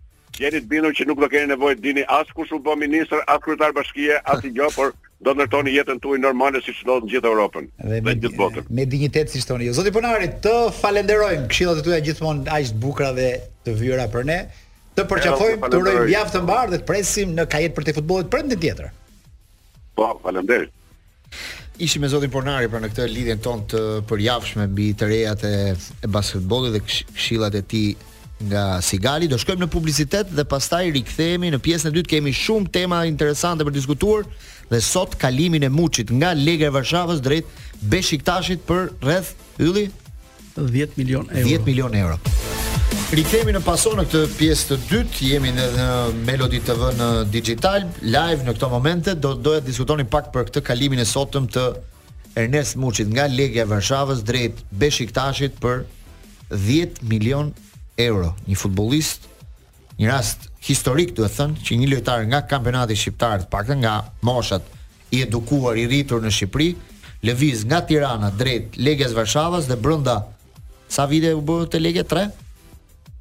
Jeni të bindur që nuk do keni nevojë të dini as kush u bë ministër, as kryetar bashkie, asgjë, por do ndërtoni jetën tuaj normale siç ndodh në gjithë Europën dhe, dhe gjithë botën. Me dinjitet siç thoni ju. Zoti Ponari, të falenderojmë. Këshillat e tuaja gjithmonë aq të bukura dhe të vyera për ne. Të përqafojmë, të urojmë javë të mbarë dhe të presim në skajet përtej futbollit të premten tjetër. Po, faleminderit. Ishim me zotin Ponari pra në këtë lidhjen tonë të përjavshme mbi të rejat e, e basketbollit dhe këshillat e tij nga Sigali. Do shkojmë në publicitet dhe pastaj rikthehemi në pjesën e dytë. Kemi shumë tema interesante për diskutuar dhe sot kalimin e Muçit nga Legia e Varshavës drejt Beshiktashit për rreth ylli 10 milion euro. 10 milion euro. Rikthehemi në Pason në këtë pjesë të dytë, jemi në, në Melody TV në Digitalb live në këto momente, do doja të diskutonim pak për këtë kalimin e sotëm të Ernest Muçit nga Legia e Varshavës drejt Beshiktashit për 10 milion euro. Një futbollist një rast historik duhet thënë që një lojtar nga kampionati shqiptar të paktën nga moshat i edukuar i rritur në Shqipëri lëviz nga Tirana drejt Legias Varshavës dhe brenda sa vite u bë te Legia 3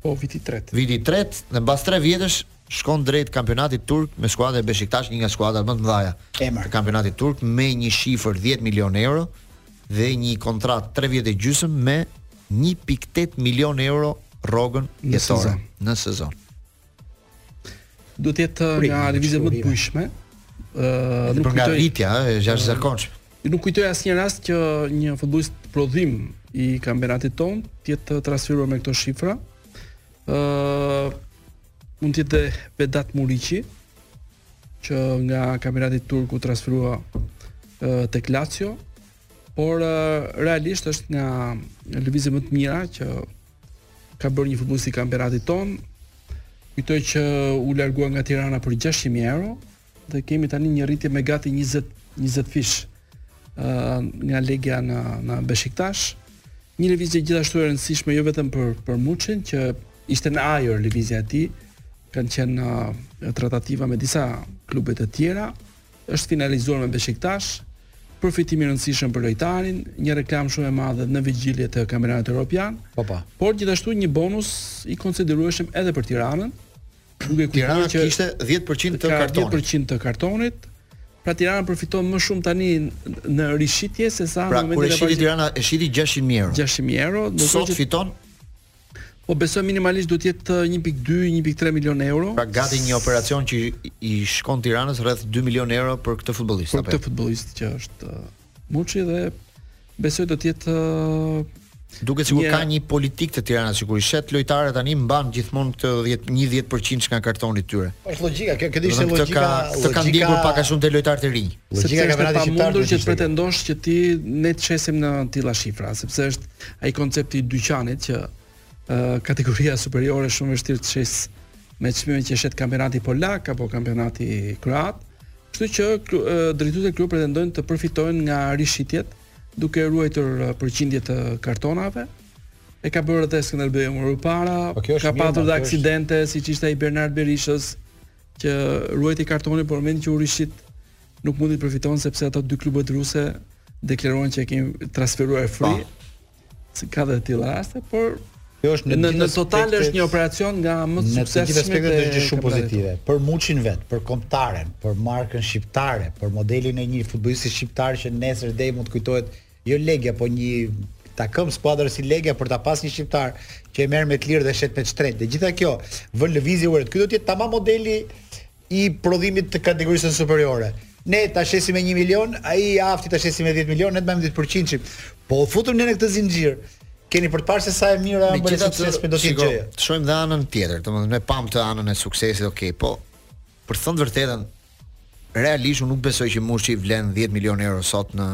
po viti 3 viti 3 dhe mbas 3 vjetësh shkon drejt kampionatit turk me skuadrën e Beshiktashit, një nga skuadrat më të mëdha të kampionatit turk me një shifër 10 milionë euro dhe një kontratë 3 vjet e gjysmë me 1.8 milionë euro rrogë vjetore në sezon. Duhet të jetë uh, nga lëvizjet më të bujshme. Ëh, uh, nuk kujtoj rritja, ëh, është jashtëzakonshme. Uh, nuk kujtoj asnjë rast që një futbollist prodhim i kampionatit tonë të jetë transferuar me këto shifra. Ëh, uh, mund të jetë Vedat Muriqi që nga kampionati turk u transferua uh, tek Lazio, Por realisht është nga lëvizjet më të mira që ka bërë një futbollist i kampionatit tonë. Kujtoj që u largua nga Tirana për 600.000 euro dhe kemi tani një rritje me gati 20 20 fish uh, nga Legia në në Beshiktash. Një lëvizje gjithashtu e rëndësishme jo vetëm për për Muçin që ishte në ajër lëvizja e tij, kanë qenë uh, tratativa me disa klube të tjera. Është finalizuar me Beshiktash, përfitim i rëndësishëm për lojtarin, një reklamë shumë e madhe në vigjilje të Kampionatit Europian. Po po. Por gjithashtu një bonus i konsiderueshëm edhe për Tiranën. Duke kujtuar që kishte 10% të kartonit. 10% të kartonit. Pra Tirana përfiton më shumë tani në rishitje se sa pra, në momentin e parë. Pra kur e shiti Tirana e shiti 600 mijë euro. 600 mijë euro, do të thotë që fiton Po besoj minimalisht do të jetë 1.2, 1.3 milionë euro. Pra gati një operacion që i shkon Tiranës rreth 2 milionë euro për këtë futbollist. Për këtë jo? futbollist që është Muçi dhe besoj do të jetë Duket sikur ka një politikë të Tiranës sikur i shet lojtarët tani mban gjithmonë këtë 10 10% nga kartoni i tyre. Është logjike, kjo këtë ishte logjika. Ka, të kanë ndjekur pak a shumë te lojtarët e rinj. Logjika ka vënë shqiptarët që pretendosh që ti ne të shesim në të tilla shifra, sepse është Ai koncepti i dyqanit që kategoria superiore shumë e vështirë të shesë me çmimin që shet kampionati polak apo kampionati kroat. Kështu që drejtuesit e klubit pretendojnë të përfitojnë nga rishitjet duke ruajtur përqindje të kartonave. E ka bërë edhe Skënderbeu më parë. Po ka patur dhe aksidente është... siç ishte ai Bernard Berishës që ruajti kartonin por në momentin që u rishit nuk mundi të përfitonte sepse ato dy klubet ruse deklaruan që e kemi transferuar free. Pa. Po. Ka dhe të tilla raste, por Kjo është në, në, në total është një operacion nga më të suksesshëm. Në gjithë aspektet është gjë shumë pozitive. Për Muçin vetë, për kombëtaren, për markën shqiptare, për modelin e një futbollisti shqiptar që nesër deri mund të kujtohet jo Legia, po një takëm skuadrash si Legia për ta pas një shqiptar që e merr më të lirë dhe e shet më shtrenjtë. Dhe e gjitha kjo vë në lëvizje urrë. Ky do të jetë tamam modeli i prodhimit të kategorisë superiore. Ne ta shesim me 1 milion, ai i afti ta shesë me 10 milion, ne të marrim 10% Po u futëm ne në këtë zinxhir. Keni për të parë se sa e mira janë bërë sukses me do të gjëja. Të shohim dhe anën tjetër, domethënë ne pamë atë anën e suksesit, ok, po për të thënë të vërtetën realisht unë nuk besoj që Muçi vlen 10 milionë euro sot në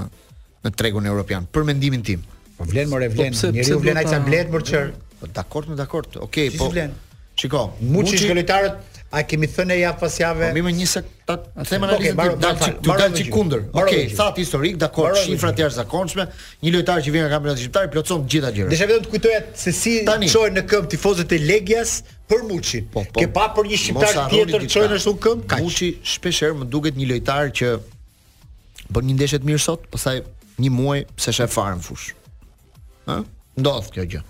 në tregun europian për mendimin tim. Po vlen more vlen, po njeriu vlen aq sa e blen blerësi. Po dakord, më dakord. Okej, po. Si vlen? Shiko, Muçi që lojtarët a kemi thënë ja pas jave. Po më një sekondë ta them analizën okay, dal çik të dal çik kundër. Okej, thatë historik, dakord, shifra të jashtëzakonshme, një lojtar që vjen nga kampionati shqiptar plotëson të gjitha gjërat. Desha vetëm të kujtoja se si u çuan në këmbë tifozët e Legias për Muçin. Po, po. Ke pa për një shqiptar tjetër të çohen ashtu në këmbë? Muçi shpesh herë më duket një lojtar që bën një ndeshje të mirë sot, pastaj një muaj se shef fare në fush. Ë? Ndodh kjo gjë.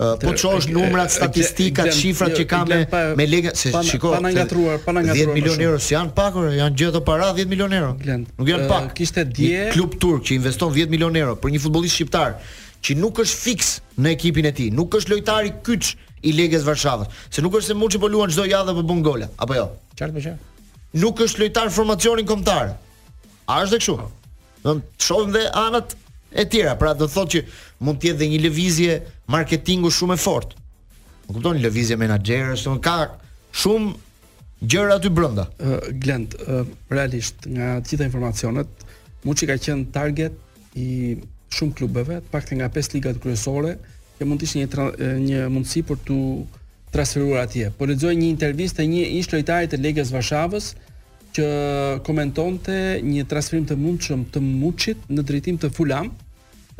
Uh, po t'i shohësh numrat, statistikat, shifrat që ka me me Legia, se shiko. Pa na ngatërruar, pa na ngatërruar. 10 milionë euro s'janë pak, or, janë gjithë ato para 10 milionë euro. Nuk janë pak. Kishte dje një klub turk që investon 10 milionë euro për një futbollist shqiptar që nuk është fiks në ekipin e tij, nuk është lojtari kyç i Legias Varshavës, se nuk është se Muçi po luan çdo javë dhe po bën gola, apo jo? Qartë po qartë. nuk është lojtar formacioni në kombëtare. A është dhe kështu? Do të shohim dhe anët e tjera, pra do të thotë që mund të jetë dhe një lëvizje marketingu shumë e fortë. Më kupton lëvizje menaxherësh, ka shumë gjëra aty brenda. Uh, Glend, uh, realisht nga të gjitha informacionet, Muçi ka qenë target i shumë klubeve, të paktën nga pesë ligat kryesore, që mund të ishte një tra, një mundësi për t'u transferuar atje. Po lexoja një intervistë të një ish lojtari të Legias Varshavës që komentonte një transferim të mundshëm të Muçit në drejtim të Fulham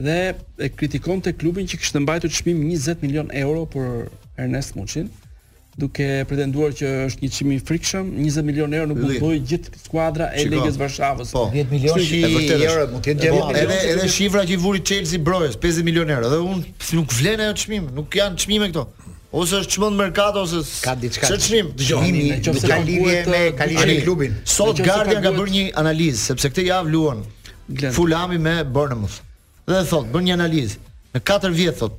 dhe e kritikonte klubin që kishte mbajtur çmim 20 milion euro për Ernest Muçin duke pretenduar që është një çmim i frikshëm, 20 milionë euro nuk mund të bëjë gjithë skuadra e Legias Varshavës. Po, 10 milionë që është e vërtetë euro mund të jetë deri po, edhe edhe shifra që i vuri Chelsea Brojës, 50 milionë euro. Dhe unë nuk vlen ajo çmim, nuk janë çmime këto. Ose është çmendur merkato ose ka diçka. Çfarë çmim? Dëgjoni, nëse ka lidhje me ka lidhje me klubin. Sot Guardian ka bërë një analizë sepse këtë javë luan Fulami me Bournemouth. Dhe thotë, bën një analizë. Në 4 vjet thotë,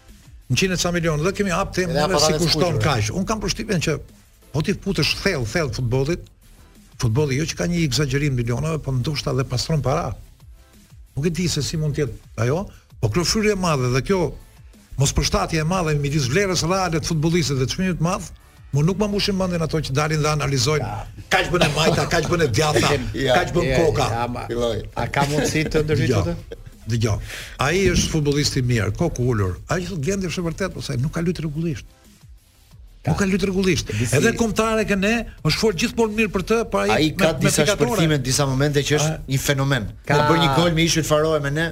Njëqind e ca milion, dhe kemi hap temë ne si kushton kaq. Un kam përshtypjen që po t'i futesh thellë thellë futbollit, futbolli jo që ka një ekzagjerim milionave, po ndoshta dhe pastron para. Nuk e di se si mund të jetë ajo, po kjo fryrje e madhe dhe kjo mospërshtatje e madhe midis vlerës reale të futbollistit dhe çmimit të madh, Mu nuk ma mbushin mendjen ato që dalin dhe analizojnë. Ja. Kaq bën e majta, kaq bën e djathta, ja. kaq bën koka. Ja, ma, a ka mundësi të ndërhyjë atë? Dëgjoj. Ai është futbollist i mirë, kokulur. Ai thotë Glendi është vërtet, po sa nuk ka luajtur rregullisht. Nuk ka luajtur rregullisht. Edhe në kombëtare që ne është fol gjithmonë mirë për të, pra ai ka disa shpërthime në disa momente që është një fenomen. Ka bërë një gol me Ishujt Faroe me ne.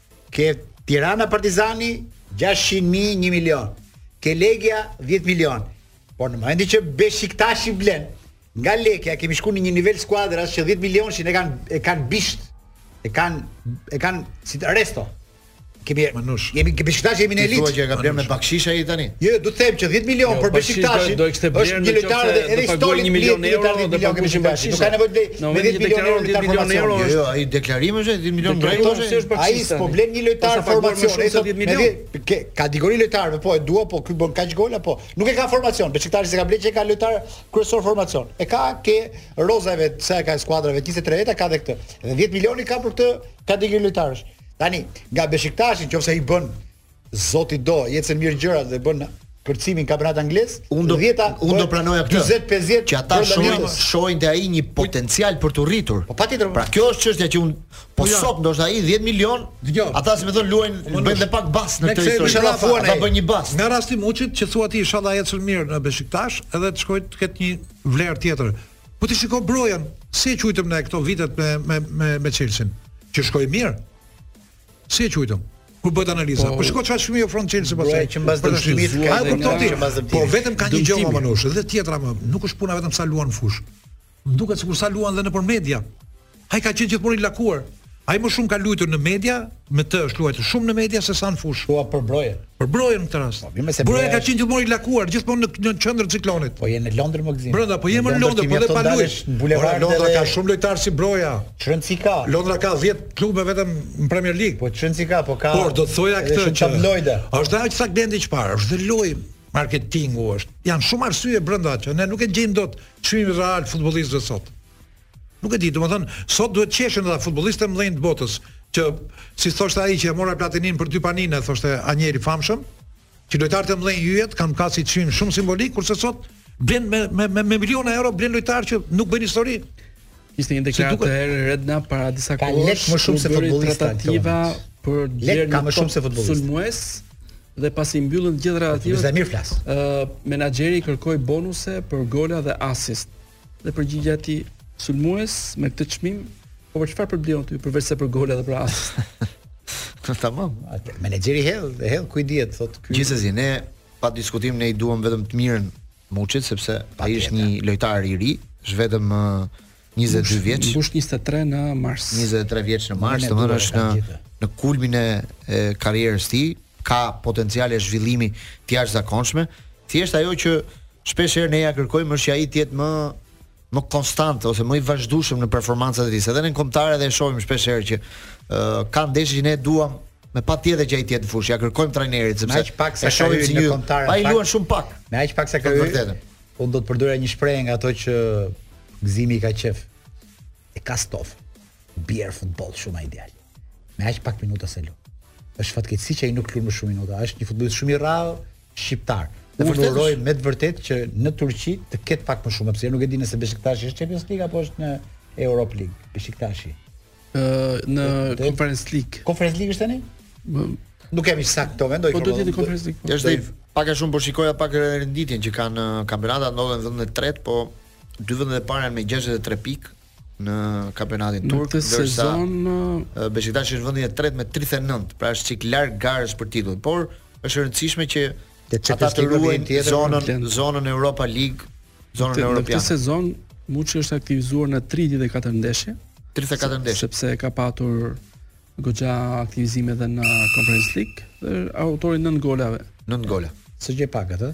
Ke Tirana Partizani 600 mijë, 1 milion. Ke Legia 10 milion. Por në momentin që Beshiktashi blen, nga Legia kemi shku në një nivel skuadrash që 10 milionshin e kanë e kanë bisht. E kanë e kanë si resto. Kemi Manush. Jemi ke Beshiktashi jemi në elitë. Ti thua që ka bler me bakshish ai tani? Jo, do të them që 10 milion jo, për Beshiktashin. Do të kishte bler një lojtar edhe edhe në stol 1 milion euro do të paguajë Beshiktashi. Nuk ka nevojë Në vendin që deklaron 10 milion euro është. Jo, jo, ai deklarim është 10 milion euro. Ai është problem një lojtar formacion, ai thotë 10 milion. Ke kategori lojtarëve, po e dua, po ky bën kaq gola, po. Nuk e ka formacion, Beşiktashi se ka blerë që ta ketë lojtar kryesor formacion. E ka te rezervat, sa e ka skuadra 23 veta, ka dhe këtë. Dhe 10 milioni ka për këtë kategori lojtarësh. Tani, nga Beşiktashi, qoftë se i bën Zoti do, ecin mirë gjërat dhe bën kërcimin në kampionat anglez. Unë do dhjeta, unë do pranoja këtë. 40 50 që ata shohin shohin te ai një potencial për të rritur. Po patjetër. Pra kjo është çështja që unë po, po ja. sot ndoshta ai 10 milion. Dëgjo. Ata si më thon luajn po, bëjnë edhe pak bast në këtë histori. Inshallah fiton ai. Ata bëjnë një bast. Në rastin e Muçit që thua ti inshallah ecën mirë në Besiktash edhe të shkojë të ketë një vlerë tjetër. Po ti shikoje Brojën, si e quajtëm ne këto vitet me me me me Chelsea. Që shkoi mirë. Si e quajtëm? kur bëhet analiza. Po, po shiko çfarë çmimi ofron Chelsea po, pastaj. Që mbas dëmtimit ka edhe një që mbas dëmtimit. Po vetëm ka një gjë mo Manush, edhe tjetra mo, nuk është puna vetëm sa luan në fush. Më duket sikur sa luan edhe nëpër media. Ai ka qenë gjithmonë i lakuar. Ai më shumë ka luajtur në media, me të është luajtur shumë në media se sa në fush. Po për Brojën. Për Brojën në këtë rast. Po, mirë se Broja ka qenë gjithmonë i lakuar, gjithmonë në në qendër të ciklonit. Po je në Londër mo Gëzim. Brenda, po jemi në Londër, po dhe pa luajt. Bulevard po, Londra ka shumë lojtarë si Broja. Çfarë rëndësie ka. Londra ka 10 klube vetëm në Premier League. Po çfarë rëndësie ka, po ka. Por do të thoja këtë që tabloida. Është dhe aq sa Glendi çfarë, është dhe lojë marketingu është. Janë shumë arsye brenda që ne nuk e gjejmë dot çmimin real të futbollistëve sot. Nuk e di, domethënë sot duhet të qeshin ata futbollistë të mëdhenj të botës, që si thoshte ai që e mora Platininë për dy panine, thoshte Anjeli i famshëm, që lojtarët e mëdhenj yjet kanë pasur çmim shumë simbolik, kurse sot blen me me me, me miliona euro blen lojtarë që nuk bëjnë histori. Ishte një deklaratë duke... herë Rednap para disa kohësh. Ka lek më shumë se futbollistë aktiva për lek ka më shumë se futbollistë. Sulmues dhe pasi mbyllën gjithë rradhët. Ishte mirë flas. Ë menaxheri kërkoi bonuse për gola dhe assist. Dhe përgjigja ti sulmues me këtë çmim, po për çfarë po të blej ty përveçse për gola dhe për asist? Po tamam. Menaxheri hedh, hedh ku i dihet, thotë ky. Gjithsesi ne pa diskutim ne i duam vetëm të mirën Muçit sepse ai është një lojtar i ri, është vetëm 22 vjeç. Mbush 23 në mars. 23 vjeç në mars, domethënë është në në kulmin e, e karrierës së tij, ka potenciale zhvillimi të jashtëzakonshme, thjesht ajo që shpesh herë ne ia kërkojmë është që ai të jetë më më konstant ose më i vazhdueshëm në performancat e tij. Edhe në kombëtare dhe e shohim shpesh herë që uh, ka ndeshje që ne duam me patjetër që ai të jetë në fushë. Ia kërkojmë trajnerit sepse aq pak sa shohim si një kombëtare. Ai luan shumë pak. Me aq pak sa ka vërtetë. Unë do të përdoja një shprehje nga ato që Gëzimi ka qejf. E ka stof. Bën futboll shumë ai djalë. Me aq pak minuta sa lu. Është fatkeqësi që ai nuk lu më shumë minuta. Është një futbollist shumë i rrallë shqiptar. Dhe unë uroj me të vërtetë që në Turqi të ketë pak më shumë, se nuk e di nëse Besiktashi është Champions League apo është në Europa League. Besiktashi. Ë në Conference League. Conference League është tani? Nuk e di saktë këto mendoj. Po do të jetë Conference League. Po. Është pak a shumë po shikoja pak renditjen që kanë kampionati ndodhen në vendin e tretë, po dy vendet e para janë me 63 pikë, në kampionatin turk, në ndërsa sezon... Besiktas është në vendin e tretë me 39, pra është çik larg garës për titull, por është e rëndësishme që ata të ruajnë zonën zonën Europa League, zonën europiane. Në këtë sezon Muçi është aktivizuar në 34 ndeshje. 34 ndeshje. Sepse ka patur goxha aktivizime edhe në Conference League dhe autor i 9 golave. 9 gola. S'është gjë pak ajo.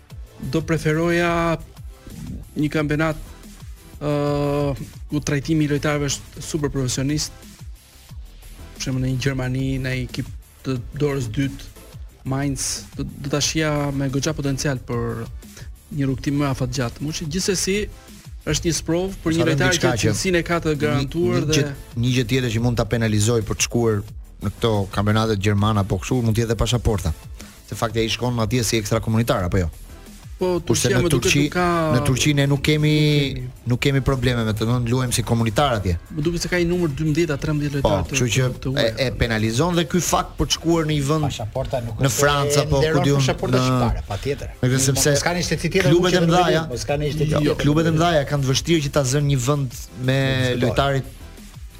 Do preferoja një kampionat ë uh, ku trajtimi i lojtarëve është super profesionist. Për shembull në Gjermani, një ekip të dorës dytë, Mainz, do, do ta shihja me goxha potencial për një rrugëtim më afatgjatë. Muçi gjithsesi është një sprovë për një lojtar që cilësinë e ka të garantuar dhe një gjë tjetër që mund ta penalizojë për të shkuar në këto kampionate gjermane apo kështu mund të jetë pasaporta. Se fakti ai shkon atje si ekstrakomunitar apo jo? Po Turqia më duket nuk ka në Turqi ne nuk kemi nuk kemi probleme me të, do të luajmë si komunitar atje. Më duket se ka një numër 12 a 13 lojtarë. Po, kështu që të, e, e penalizon dhe ky fakt për të shkuar në një vend pasaporta nuk në Francë apo ku di unë pasaporta shqiptare, patjetër. Në këtë sepse s'ka nënshtetësi tjetër klubet e mëdha, s'ka nënshtetësi jo, tjetër. Klubet e mëdha e kanë të vështirë që ta zënë një vend me lojtarit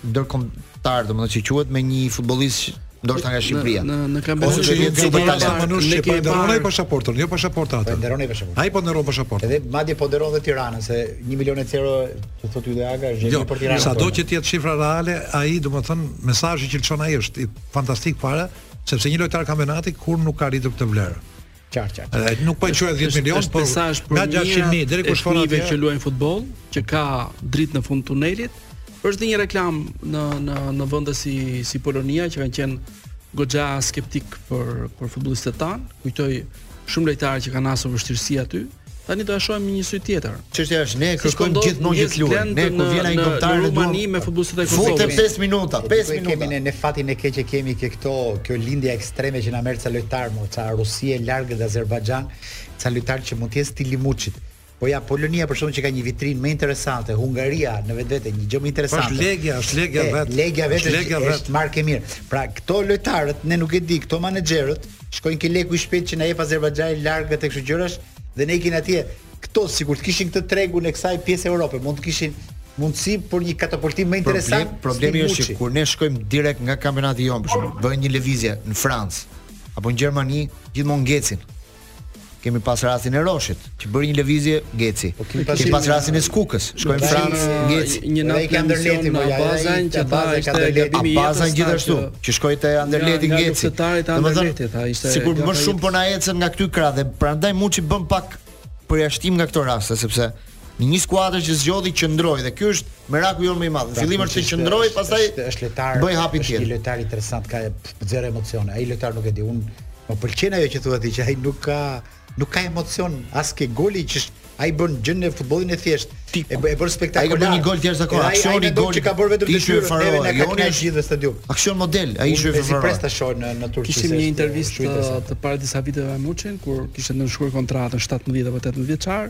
ndërkombëtar, domethënë që quhet me një futbollist ndoshta nga Shqipëria. Në në kampionat të Shqipërisë do të thotë Manush që po ndërron ai pasaportën, jo pasaportën atë. Po ndërron ai pasaportën. Ai po ndërron pasaportën. Edhe madje po ndërron edhe Tiranën se 1 milion euro të thotë Ylli Aga është gjendje jo, për Tiranën. Sado që të jetë shifra reale, ai domethënë mesazhi që lëshon ai është fantastik fare, sepse një lojtar kampionati kurrë nuk ka arritur këtë vlerë. Qartë, qartë. Edhe nuk po e quaj 10 milionë, po mesazh për 600 mijë deri ku shkon ata që luajnë futboll, që ka dritë në fund tunelit. Është dhe një reklamë në në në vende si si Polonia që kanë qenë goxha skeptik për për futbollistët tanë. Kujtoj shumë lojtarë që kanë hasur vështirësi aty. Tani do ta shohim me një sy tjetër. Çështja është ne kërkojmë si gjithmonë gjithë luajë. Ne kur vjen ai kombëtar në Rumani me futbollistët e Kosovës. Futë 5 minuta, 5 minuta. Kemi ne, ne fatin e keq që kemi ke këto, kjo lindje ekstreme që na merr ca lojtarë, mo ca Rusia e largët dhe Azerbajxhan, ca lojtarë që mund të jetë stili i Muçit. Po ja Polonia për shkak që ka një vitrinë më interesante, Hungaria në vetvete një gjë më interesante. Është Legia, është Legia vetë. Legia vetë është, është, është markë e mirë. Pra këto lojtarët, ne nuk e di, këto menaxherët, shkojnë ke leku i shpejt që na jep Azerbajxhani larg e kështu gjërash dhe ne ikin atje. Këto sikur të kishin këtë tregun e kësaj pjese të Europës, mund të kishin mundësi për një katapultim më interesant. Problem, problemi është që kur ne shkojmë direkt nga kampionati jonë, për shembull, bëjmë një lëvizje në Francë apo në Gjermani, gjithmonë ngecin. Kemi pas rastin e Roshit, që bëri një lëvizje ngeci. Po, kemi pas rastin e Skukës, shkoi në Francë ngeci. Një natë ke Anderlehti mëja. Bazën që tha ishte gabimi i jetës. gjithashtu, që shkoi te Anderlehti ngeci. Domethënë, tha ishte. Sikur më shumë po na ecën nga këta krah dhe prandaj Muçi bën pak përjashtim nga këto raste sepse Në një skuadër që zgjodhi qëndroi dhe ky është meraku jonë më i madh. Në pra, fillimisht të qëndrojë, pastaj është, është lojtar, bëjë hapin tjetër. Është një lojtar interesant, ka zero emocione. Ai lojtar nuk e di, unë më pëlqen ajo që thua ti që ai nuk ka nuk ka emocion as ke goli që është ai bën gjën në futbollin e thjeshtë. Ti e bën e bën spektakolar. Ai ka një gol tjetër akoma. Aksioni gol që ka bërë vetëm dy shyrë fare. Ai ka kënaq gjithë stadiumin. Aksion model, ai ishte fare. Ai pres ta shoh në në Turqi. Kishim një intervistë të para disa viteve me Muçin kur kishte nënshkruar kontratën 17 apo 18 vjeçar.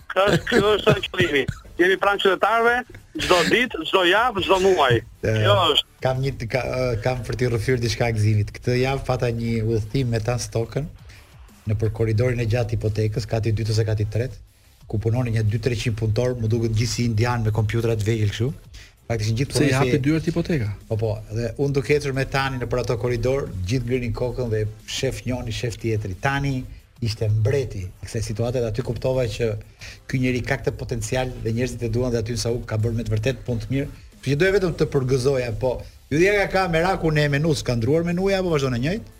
Është ky është qëllimi. Jemi pranë qytetarëve çdo ditë, çdo javë, çdo muaj. Kjo është. Kam një ka, kam për të rrëfyer diçka Gëzimit. Këtë javë pata një udhëtim me Tan Stokën nëpër korridorin e gjatë të hipotekës, kati i dytë ose kati i tretë, ku punonin nja 2-300 punëtorë, më duket gjithë si indianë me kompjuterat të vegjël kështu. Faktikisht gjithë polisi. Se i hapi dyert hipoteka. Po po, dhe unë duke ecur me Tanin nëpër ato korridore, gjithë ngrinin kokën dhe shef njëri, shef tjetri. Tani ishte mbreti i kësaj situate dhe aty kuptova që ky njeri ka këtë potencial dhe njerëzit e duan dhe aty në Sauk ka bërë me të vërtet punë të mirë. Kështu që doja vetëm të përgëzoja, po ju dhja ka ka merakun e menusë, ka ndruar menuja apo vazhdon e njëjtë?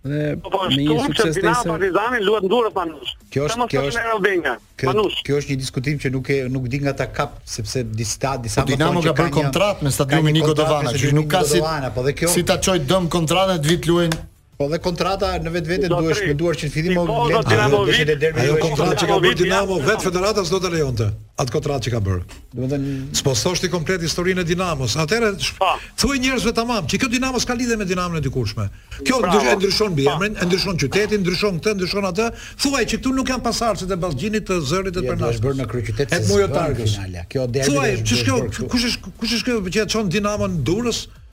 Dhe po, po, me një sukses të nesër. Partizani luan në Durrës Manush. Kjo është kjo është Venga. Manush. Kjo është një diskutim që nuk e nuk di nga ta kap sepse disa disa po Dinamo ka bërë kontratë me stadiumin Niko Dovana, që nuk ka si po dhe kjo si ta çojë dëm kontratën të vit luajnë Po dhe kontrata në vetë vetë duhej shmangur që në fillim më po, vlen të jetë derbi. Ajo kontratë që ka bërë Dinamo vetë federata s'do ta lejonte. Atë kontratë që ka bërë. Domethënë s'po thua ti komplet historinë e Dinamos. Atëherë po, thuaju njerëzve tamam, që kjo Dinamo s'ka lidhje me Dinamon e dikurshme. Kjo ndrysh, e ndryshon emrin, e ndryshon qytetin, ndryshon këtë, ndryshon atë. Thuaj që këtu nuk janë pasardhësit e Ballgjinit, të Zërit e të Përnaskës. Është bërë në kryeqytet të Muhedin Targës. Kjo derbi. Thuaj, ç'është kjo? Kush është kush është kjo që e çon Dinamon Durrës?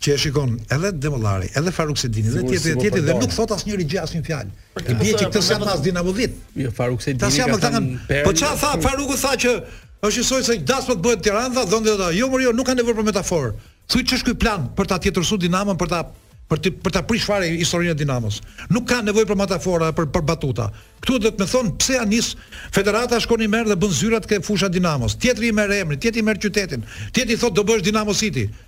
që e shikon edhe Demollari, edhe Faruk Sedini dhe tjetri e tjetri dhe nuk thotë asnjëri gjë asnjë fjalë. I bie që këtë janë as dinavullit. Jo Faruk Sedini. Tash jam këta kanë. Po çfarë tha Faruku tha që është i soi se das po të bëhet Tiranë tha dhënë ata. Jo mor jo nuk kanë nevojë për metaforë. Thuaj ç'është ky plan për ta tjetërsu Dinamon për ta për të për ta prish fare historinë e Dinamos. Nuk ka nevojë për metafora, për për batuta. Ktu do të më thon pse ja nis federata shkon i merr dhe bën zyrat ke fusha Dinamos. Tjetri i merr emrin, tjetri i merr qytetin. Tjetri thotë do bësh Dinamo City.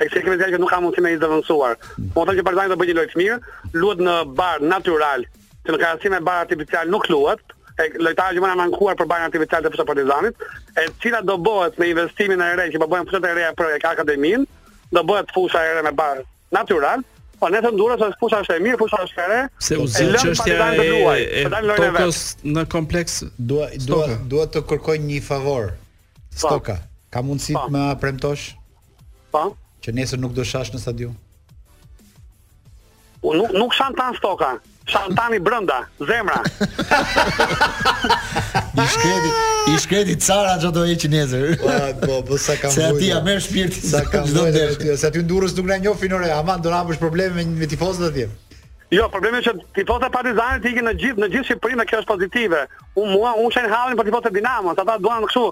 Ai se kemi që nuk ka mundësi me i zëvendësuar. Po thonë që Partizani do bëjë një lojë të mirë, luhet në bar natyral, që në krahasim me bar artificial nuk luhet. E lojtari që më na u ankua për barin artificial të Partizanit, e cila do bëhet me investimin e re që po bëhen fushat e reja për akademinë, do bëhet fusha e re me bar natyral. Po ne te Durrësi është fusha është e mirë, fusha është e re. Se u zë çështja e, e, e tokës në kompleks dua dua dua të kërkoj një favor. Po. Stoka, ka mundësi, po, të më premtosh? Po. Që nesër nuk do shash në stadium. U nuk nuk shan Tan Stoka. Shan Tani brenda, zemra. I shkreti, i shkreti Cara që do heqë nesër Po, po, po, sa kam vujtë Se aty ia merr shpirtin Sa kam vujtë dhe Se aty n'Durrës nuk na njohin ore Ama, do na hapësh probleme me, me tifozët atje Jo, problemi është që tifozët e Partizanit ikin në gjithë në gjithë Shqipërinë dhe kjo është pozitive. Unë mua unë s'kam hallin për tifozët e Dinamos, ata duan kështu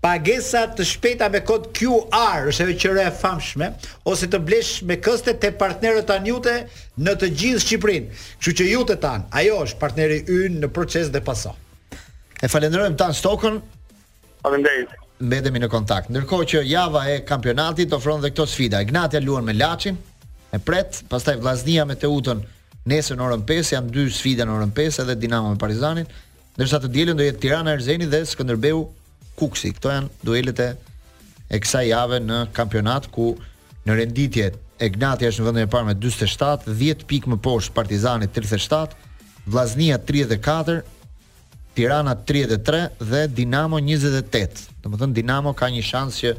Pagesa të shpejta me kod QR është ajo qëra e famshme ose të blesh me këste te partnerët tanë Iute në të gjithë Shqipërinë. Kështu që Iute Tan, ajo është partneri ynë në Procesi dhe pasha. E falenderojmë Tan Stokën. Faleminderit. Mbetemi në kontakt. Ndërkohë që java e kampionatit ofron dhe këto sfida. Egnatia luan me Laçin, e pret, pastaj Vllaznia me Teutën nesër në orën 5, janë dy sfida në orën 5 edhe Dinamo me Partizanin. Ndërsa të dielën do jetë Tirana Erzeni dhe Skënderbeu Kukësi. Këto janë duelet e e kësaj jave në kampionat ku në renditje Egnatia është në vendin e parë me 47, 10 pikë më poshtë Partizani 37, Vllaznia 34, Tirana 33 dhe Dinamo 28. Domethënë Dinamo ka një shans që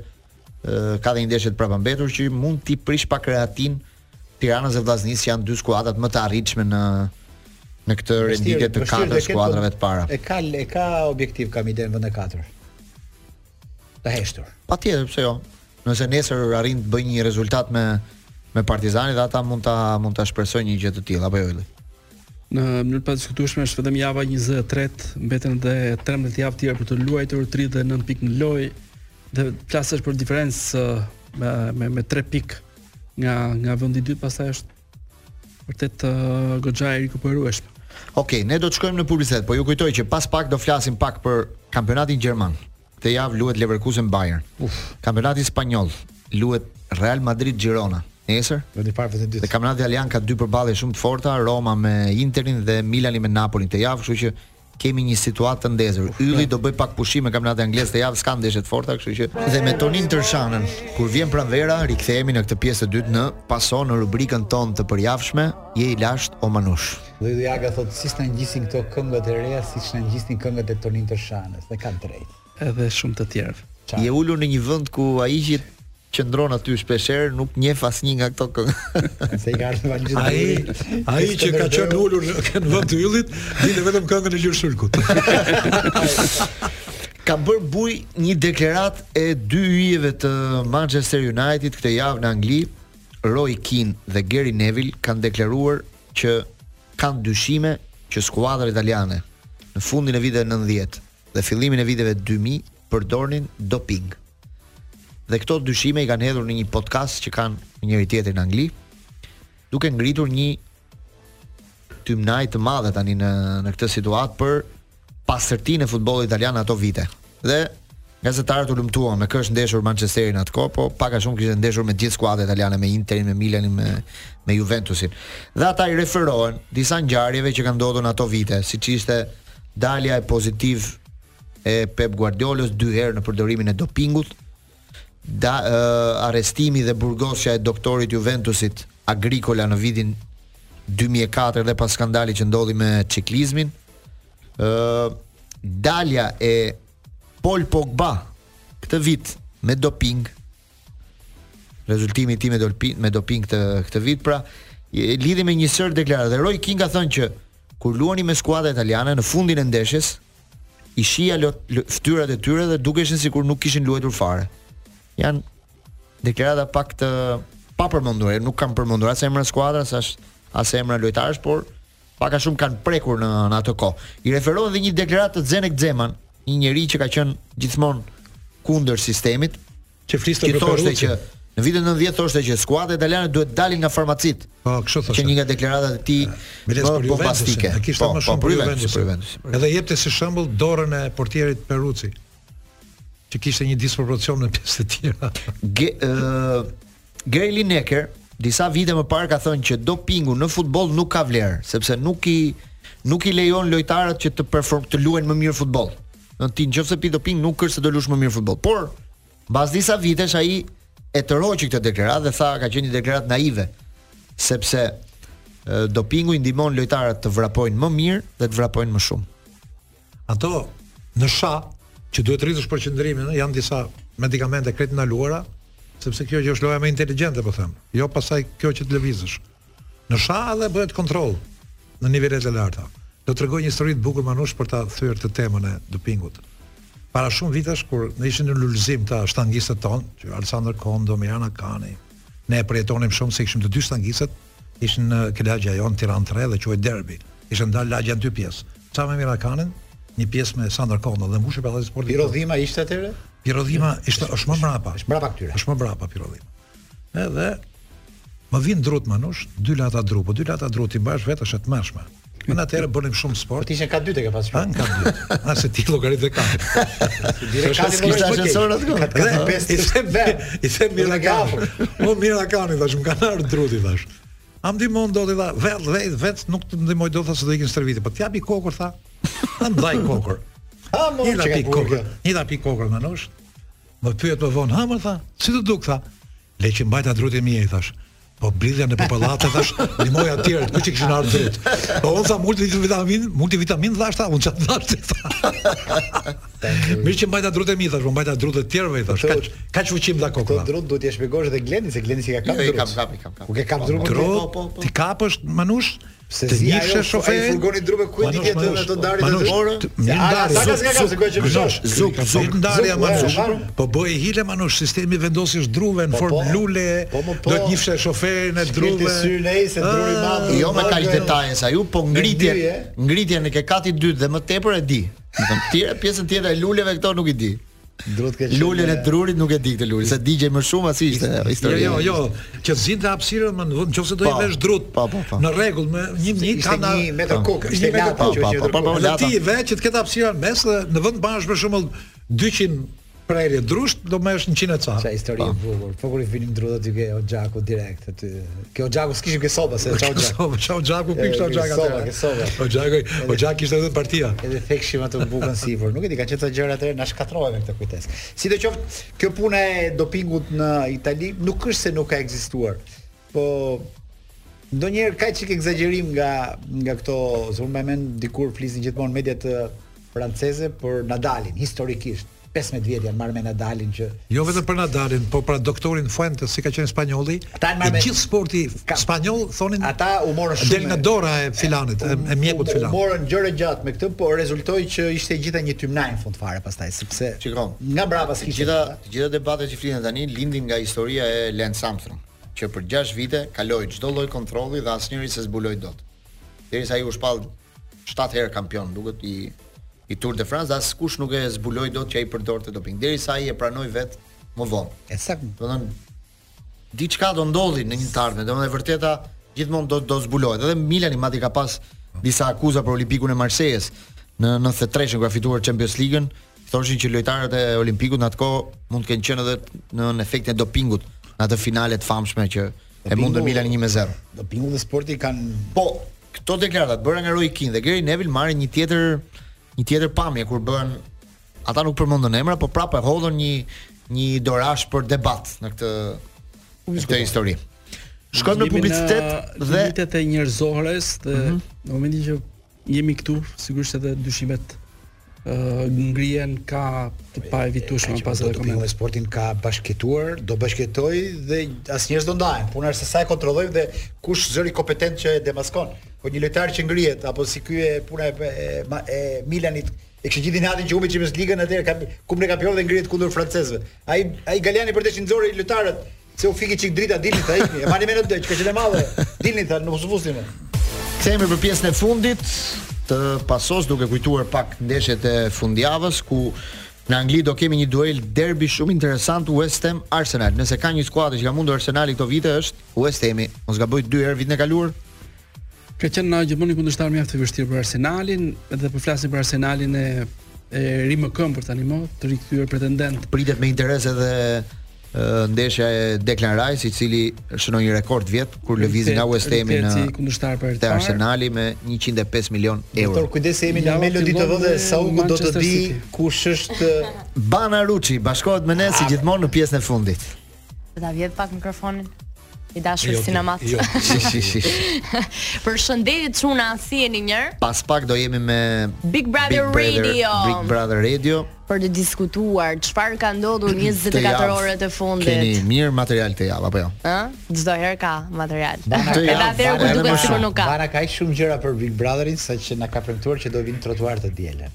ka dhe një ndeshje të prapambetur që mund t'i prish pak rehatin Tiranës dhe Vllaznisë që janë dy skuadrat më të arritshme në në këtë renditje të katër skuadrave të para. E ka e ka objektiv kam idenë vendin e katër. Të heshtur. Patjetër, pse jo? Nëse nesër arrin të bëjë një rezultat me me Partizanin dhe ata mund ta mund ta shpresojnë një gjë të tillë apo jo? Në mënyrë të padiskutueshme është vetëm java e 23, mbeten edhe 13 javë tjera për të luajtur 39 pikë në lojë. Dhe flasësh për diferencë me me me 3 pikë nga nga vendi i dytë, pastaj është vërtet uh, goxha e parikuperueshme. Okej, okay, ne do të shkojmë në publicitet, po ju kujtoj që pas pak do flasim pak për kampionatin gjerman. Këtë javë luhet Leverkusen Bayern. Uf, kampionati spanjoll luhet Real Madrid Girona nesër. Në një parë vetë ditë. Në kampionatin italian ka dy përballje shumë të forta, Roma me Interin dhe Milani me Napolin këtë javë, kështu që Kemi një situatë të ndezur. Ylli do bëj pak pushim me kampionatin anglez këtë javë, s'ka ndeshje të forta, kështu që dhe me Tonin Tërshanën, kur vjen pranvera, rikthehemi në këtë pjesë të dytë në Paso në rubrikën tonë të përjavshme, Je i lashtë o Manush. Dhe Ylli Aga thotë si s'na ngjisin këto këngët e reja siç na ngjisnin këngët e Tonin Tërshanës, dhe ka të drejtë. edhe shumë të tjerë. Je ulur në një vend ku ai që qëndron aty shpesh herë nuk njeh asnjë nga këto këngë. Se i ka ardhur vallë gjithë. Ai, ai që ka qenë ulur në këtë vend të Yllit, din vetëm këngën e Ilir Shulkut. ka bërë bujë një deklaratë e dy yjeve të Manchester United këtë javë në Angli, Roy Keane dhe Gary Neville kanë deklaruar që kanë dyshime që skuadrat italiane në fundin e viteve 90 dhe fillimin e viteve 2000 përdornin doping. Dhe këto dyshime i kanë hedhur në një podcast që kanë me njëri tjetrin në Angli, duke ngritur një tymnajë të madhe tani në në këtë situatë për pastërtinë e futbollit italian ato vite. Dhe gazetarët hulumtuan me kë është ndeshur Manchesteri në atë kohë, po pak a shumë ishte ndeshur me gjithë skuadrat italiane, me Interin, me Milanin, me me Juventusin. Dhe ata i referohen disa ngjarjeve që kanë ndodhur në ato vite, siç ishte dalja pozitiv e Pep Guardiolës dy herë në përdorimin e dopingut, da, e, arrestimi dhe burgosja e doktorit të Juventusit Agricola në vitin 2004 dhe pas skandalit që ndodhi me çiklizmin, ë dalja e Paul Pogba këtë vit me doping Rezultimi i tij me doping, me doping këtë këtë vit, pra lidhur me një sërë deklaratash. Dhe Roy Keane ka thënë që kur luanim me skuadrat italiane në fundin e ndeshjes, i shihja fytyrat e tyre dhe dukeshin sikur nuk kishin luajtur fare. Janë deklarata pak të pa përmendur, nuk kanë përmendur as emra skuadra, as as emra lojtarësh, por pak a shumë kanë prekur në në atë kohë. I referohen dhe një deklarate të Zdenek Zeman, një njeri që ka qenë gjithmonë kundër sistemit, që fliste për thoshte që në vitin 90 thoshte që skuadrat italiane duhet të dalin nga farmacitë. Po, kështu thoshte. Qe një nga deklaratat e tij më bombastike. Ai kishte po, më po, shumë për Juven. Edhe jepte si shembull dorën e portierit Peruzzi që kishte një disproporcion me pjesët e tjera. Ge, uh, Gary Lineker disa vite më parë ka thënë që dopingu në futboll nuk ka vlerë, sepse nuk i nuk i lejon lojtarët që të perform të luajnë më mirë futboll. Ti nëse pi doping nuk është se do lush më mirë futboll, por mbas disa vitesh ai e tërhoqi këtë deklaratë dhe tha ka qenë një deklaratë naive, sepse dopingu i ndihmon lojtarët të vrapojnë më mirë dhe të vrapojnë më shumë. Ato në shah që duhet rritësh përqendrimin, janë disa medikamente krejt të ndaluara, sepse kjo që është loja më inteligjente, po them. Jo pastaj kjo që të lëvizësh. Në shah edhe bëhet kontroll në nivelet e larta. Do të tregoj një histori të bukur Manush për ta thyer këtë temën e dopingut. Para shumë vitesh kur ne ishim në lulëzim te shtangistët tanë, që Aleksandër Kondo, Mirian Hakani, ne e përjetonim shumë se ishin të dy shtangistët, ishin ke lagja jonë Tirana e Re dhe quhej derbi. Ishte ndarë lagja në dy pjesë. Ca me Mir Hakanin, një pjesë me Sandër Kondon dhe mbushej pallati i sportit. Pirro Dhima ishte atëherë? Pirro Dhima ishte është më mbrapa. Është mbrapa këtyre. Është më mbrapa Pirro Dhima. Edhe më vijnë drutë Manush, dy lata dru, po dy lata dru t'i mbash vetë është e tmerrshme. Në atë herë bënim shumë sport. Po ti ishe kati dytë, e ke pasur. Kati dytë. Na se ti llogarit dhe kafe. Direkt kati dy kishte ashensor atë. Kati pesë. I them be. I them Mir Hakanit. Po Mir Hakan i thashë, më kanë ardhur drutë i thashë. A më ndihmon dot? Tha vetë vetë vetë nuk të ndihmoj dot se do iki n'stërvitje, po të jap një kokërr tha. Më dha një kokërr. Ha mo që ka kokërr. Një ta pi kokërr Manush. Më pyet më vonë, ha më tha, si të duk tha. Le që mbajta drutë e mia i thashë. Po bridhja nëpër pallate i thashë, ndihmoja të tjerët, kush i kishin ardhur drutë. Po u tha multivitamin, multivitamin thashë ta, unë ça të thashë. Mirë që mbajta drutë e mia thashë, po mbajta drutë e të tjerëve i thashë. Kaq kaq fuqi më dha kokrra. Drutë duhet t'i shpjegosh edhe Glenit se Gleni s'i ka kap drutë. Kam kap, kam kap. Ku ke kap drutë? Po, po, po. T'i kapësh Manush, Se të njifshe shoferin e furgonit druve ku e di ti atë ato ndarje te dora. Një ndarje. Sa ka se ka se ku e ke fshon. Zuk, zuk ndarja më shumë. Po bëhej hile Manush sistemi vendosjes druve në po, formë po. lule. Po, po, do të njifshe shoferin e druve. Ti syn ai se druri ah. madh. Jo me kaq detaje sa ju, po ngritje. Ngritjen e ke kati dytë dhe më tepër e di. Domethënë, tjera pjesën tjetër e luleve këto nuk i di. Drutë ke. Lulen e drurit nuk e di këtë lule, se digjej më shumë as ishte jo, histori. Jo, jo, jo, që zinte hapësirën më në vend, nëse do i po, vësh drutë. Po, po, po. Në rregull me një një ka na një metër kub, ishte lata që po, që po, po, lata. T'i vësh që të ketë hapësirën mes dhe në vend bësh për shembull 200 prerje drusht, do bësh 100 e ca. Sa histori e bukur. Po kur i vinim drutë aty ke oxhaku direkt aty. Ke oxhaku s'kish ke soba se ça oxhak. Soba, ça oxhaku, pikë ça oxhak atë. Soba, ke soba. Oxhaku, oxhak kishte edhe partia. Edhe thekshim atë bukën sipër. Nuk e di, kanë qenë ca gjëra atë na shkatrrove me këtë kujtesë. Sidoqoftë, kjo puna e dopingut në Itali nuk është se nuk ka ekzistuar. Po ndonjëherë ka çik ekzagjerim nga nga këto, se unë mbaj mend dikur flisnin gjithmonë mediat franceze për Nadalin, historikisht. Pesëmbëdhjetë vjet janë marrë me Nadalin që Jo vetëm për Nadalin, po për doktorin Fuentes, si ka qenë spanjolli. Ata janë marrë me gjithë sportin ka... spanjoll thonin ata u morën shumë del nga dora e filanit, e, e mjekut filan. U morën gjerë e gjatë me këtë, po rezultoi që ishte gjithë një tymnaj në fund fare pastaj, sepse Çikon. Nga prova s'kishte. Gjitha, gjitha debatet që fliten tani lindin nga historia e Lance Armstrong, që për 6 vite kaloi çdo lloj kontrolli dhe asnjëri s'e zbuloi dot. Derisa ai u shpall 7 herë kampion duket i Tour de France, askush nuk e zbuloi dot që ai përdorte doping, derisa ai e pranoi vet më vonë. E saktë, domethënë diçka do ndodhi në një të ardhme, domethënë e vërteta gjithmonë do do zbulohet. Edhe Milani madje ka pas disa akuza për Olimpikun e Marsejës në 93-shën kur ka fituar Champions League-n, thoshin që lojtarët e Olimpikut në atë kohë mund të kenë qenë edhe në efektin e dopingut në atë finale të famshme që e mundën Milanin 1 me 0. Dopingu dhe sporti kanë Po, këto deklarata të bëra nga Roy Keane dhe Gary Neville marrin një tjetër një tjetër pamje kur bëhen, ata nuk përmendën emra, po prapë e hodhën një një dorashkë për debat në këtë në këtë histori. Shkojmë në publicitet dhe limitet e njerëzores dhe mhm. në momentin që Jemi këtu, sigurisht edhe dyshimet ngrihen janë të paevitueshme pas edhe komentit. Dopingu sportin ka bashkëjetuar, do bashkëjetojë dhe asnjëherë s'do ndahen. Puna është se sa e kontrollojmë dhe kush është zëri kompetent që e demaskon. Po një lojtar që ngrihet apo si ky e puna e, e, e Milanit e kishte gjithë inatin që humbi Champions League-n atëherë Kupën e kampionëve dhe ngrihet kundër francezëve. Ai ai Galiani që i nxori lojtarët Se u fiki çik drita dilni të ikim. E mbani mend që, ka qenë e madhe. Dilni ta, nuk u fusni më. Kthehemi për pjesën e fundit të pasos duke kujtuar pak ndeshjet e fundjavës ku Në Angli do kemi një duel derbi shumë interesant West Ham Arsenal. Nëse ka një skuadër që ka mundur Arsenalin këto vite është West Hami. Mos gaboj dy herë vitin e kaluar. Ka qenë na gjithmonë një kundërshtar mjaft i vështirë për Arsenalin dhe po flasim për Arsenalin e rimëkëmbur tani më të rikthyer pretendent. Pritet me interes edhe ndeshja e Declan Rice i cili shënoi një rekord vjet kur lëvizi nga West Ham në si kundërshtar për te Arsenali me 105 milion euro. Doktor kujdes jemi në Melody TV dhe sa u do të di kush është Bana Ruçi bashkohet me ne si gjithmonë në pjesën e fundit. Dhe ta vjedh pak mikrofonin. I dashur jo, sinemat. Jo, jo, jo, jo. Përshëndetje çuna si jeni mirë? Pas pak do jemi me Big Brother, Big Brother Radio. Big Brother Radio për të diskutuar çfarë ka ndodhur 24 orët e fundit. Keni mirë material këtë javë apo jo? Ë? Çdo herë ka material. Edhe atëherë kur duket sikur nuk ka. Bana ka shumë gjëra për Big Brotherin saqë na ka premtuar që do vijë në Trotuar të dielën.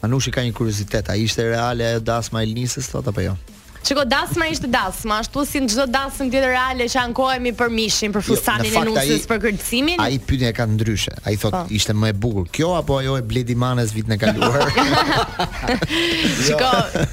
Manushi ka një kuriozitet, a ishte reale ajo dasma e Elnisës thotë apo jo? Shiko, dasma ishte dasma, ashtu si çdo dasmë tjetër reale që ankohemi për mishin, për fustanin e nuses, për kërcimin. Ai pyetjen e ka ndryshe. Ai thotë, ishte më e bukur. Kjo apo ajo e Bledi Manes vitin e kaluar? Shiko,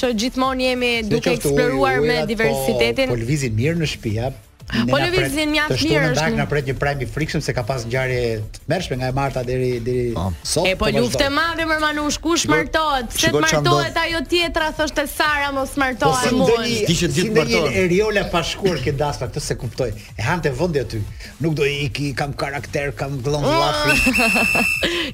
Që gjithmonë jemi duke eksploruar me diversitetin. Po lëvizin mirë në shtëpi, a? Po lëvizin mjaft mirë. Të shtunë na pret një prajm i frikshëm se ka pas ngjarje të tmerrshme nga e marta deri deri sot. E po, po luftë madhe për Manush, kush martohet? Pse s'martohet ajo tjetra, thoshte Sara, mos martohet. Po si ndonjë ditë martohet. Eriola pa shkuar ke dasma këtë se kuptoj. E hante vendi aty. Nuk do iki, kam karakter, kam, më gjallon llafi.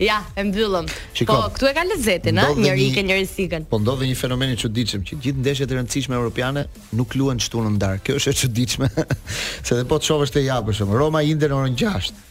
ja, e mbyllëm. Po, këtu e ka lezetin, ha, njëri ikën, njëri s'ikën. Po ndodhi një fenomen i çuditshëm që gjithë ndeshjet e rëndësishme europiane nuk luhen të shtunën darkë. Kjo është e çuditshme. Se dhe po të shofësh të japësh, Roma Inter në orën 6.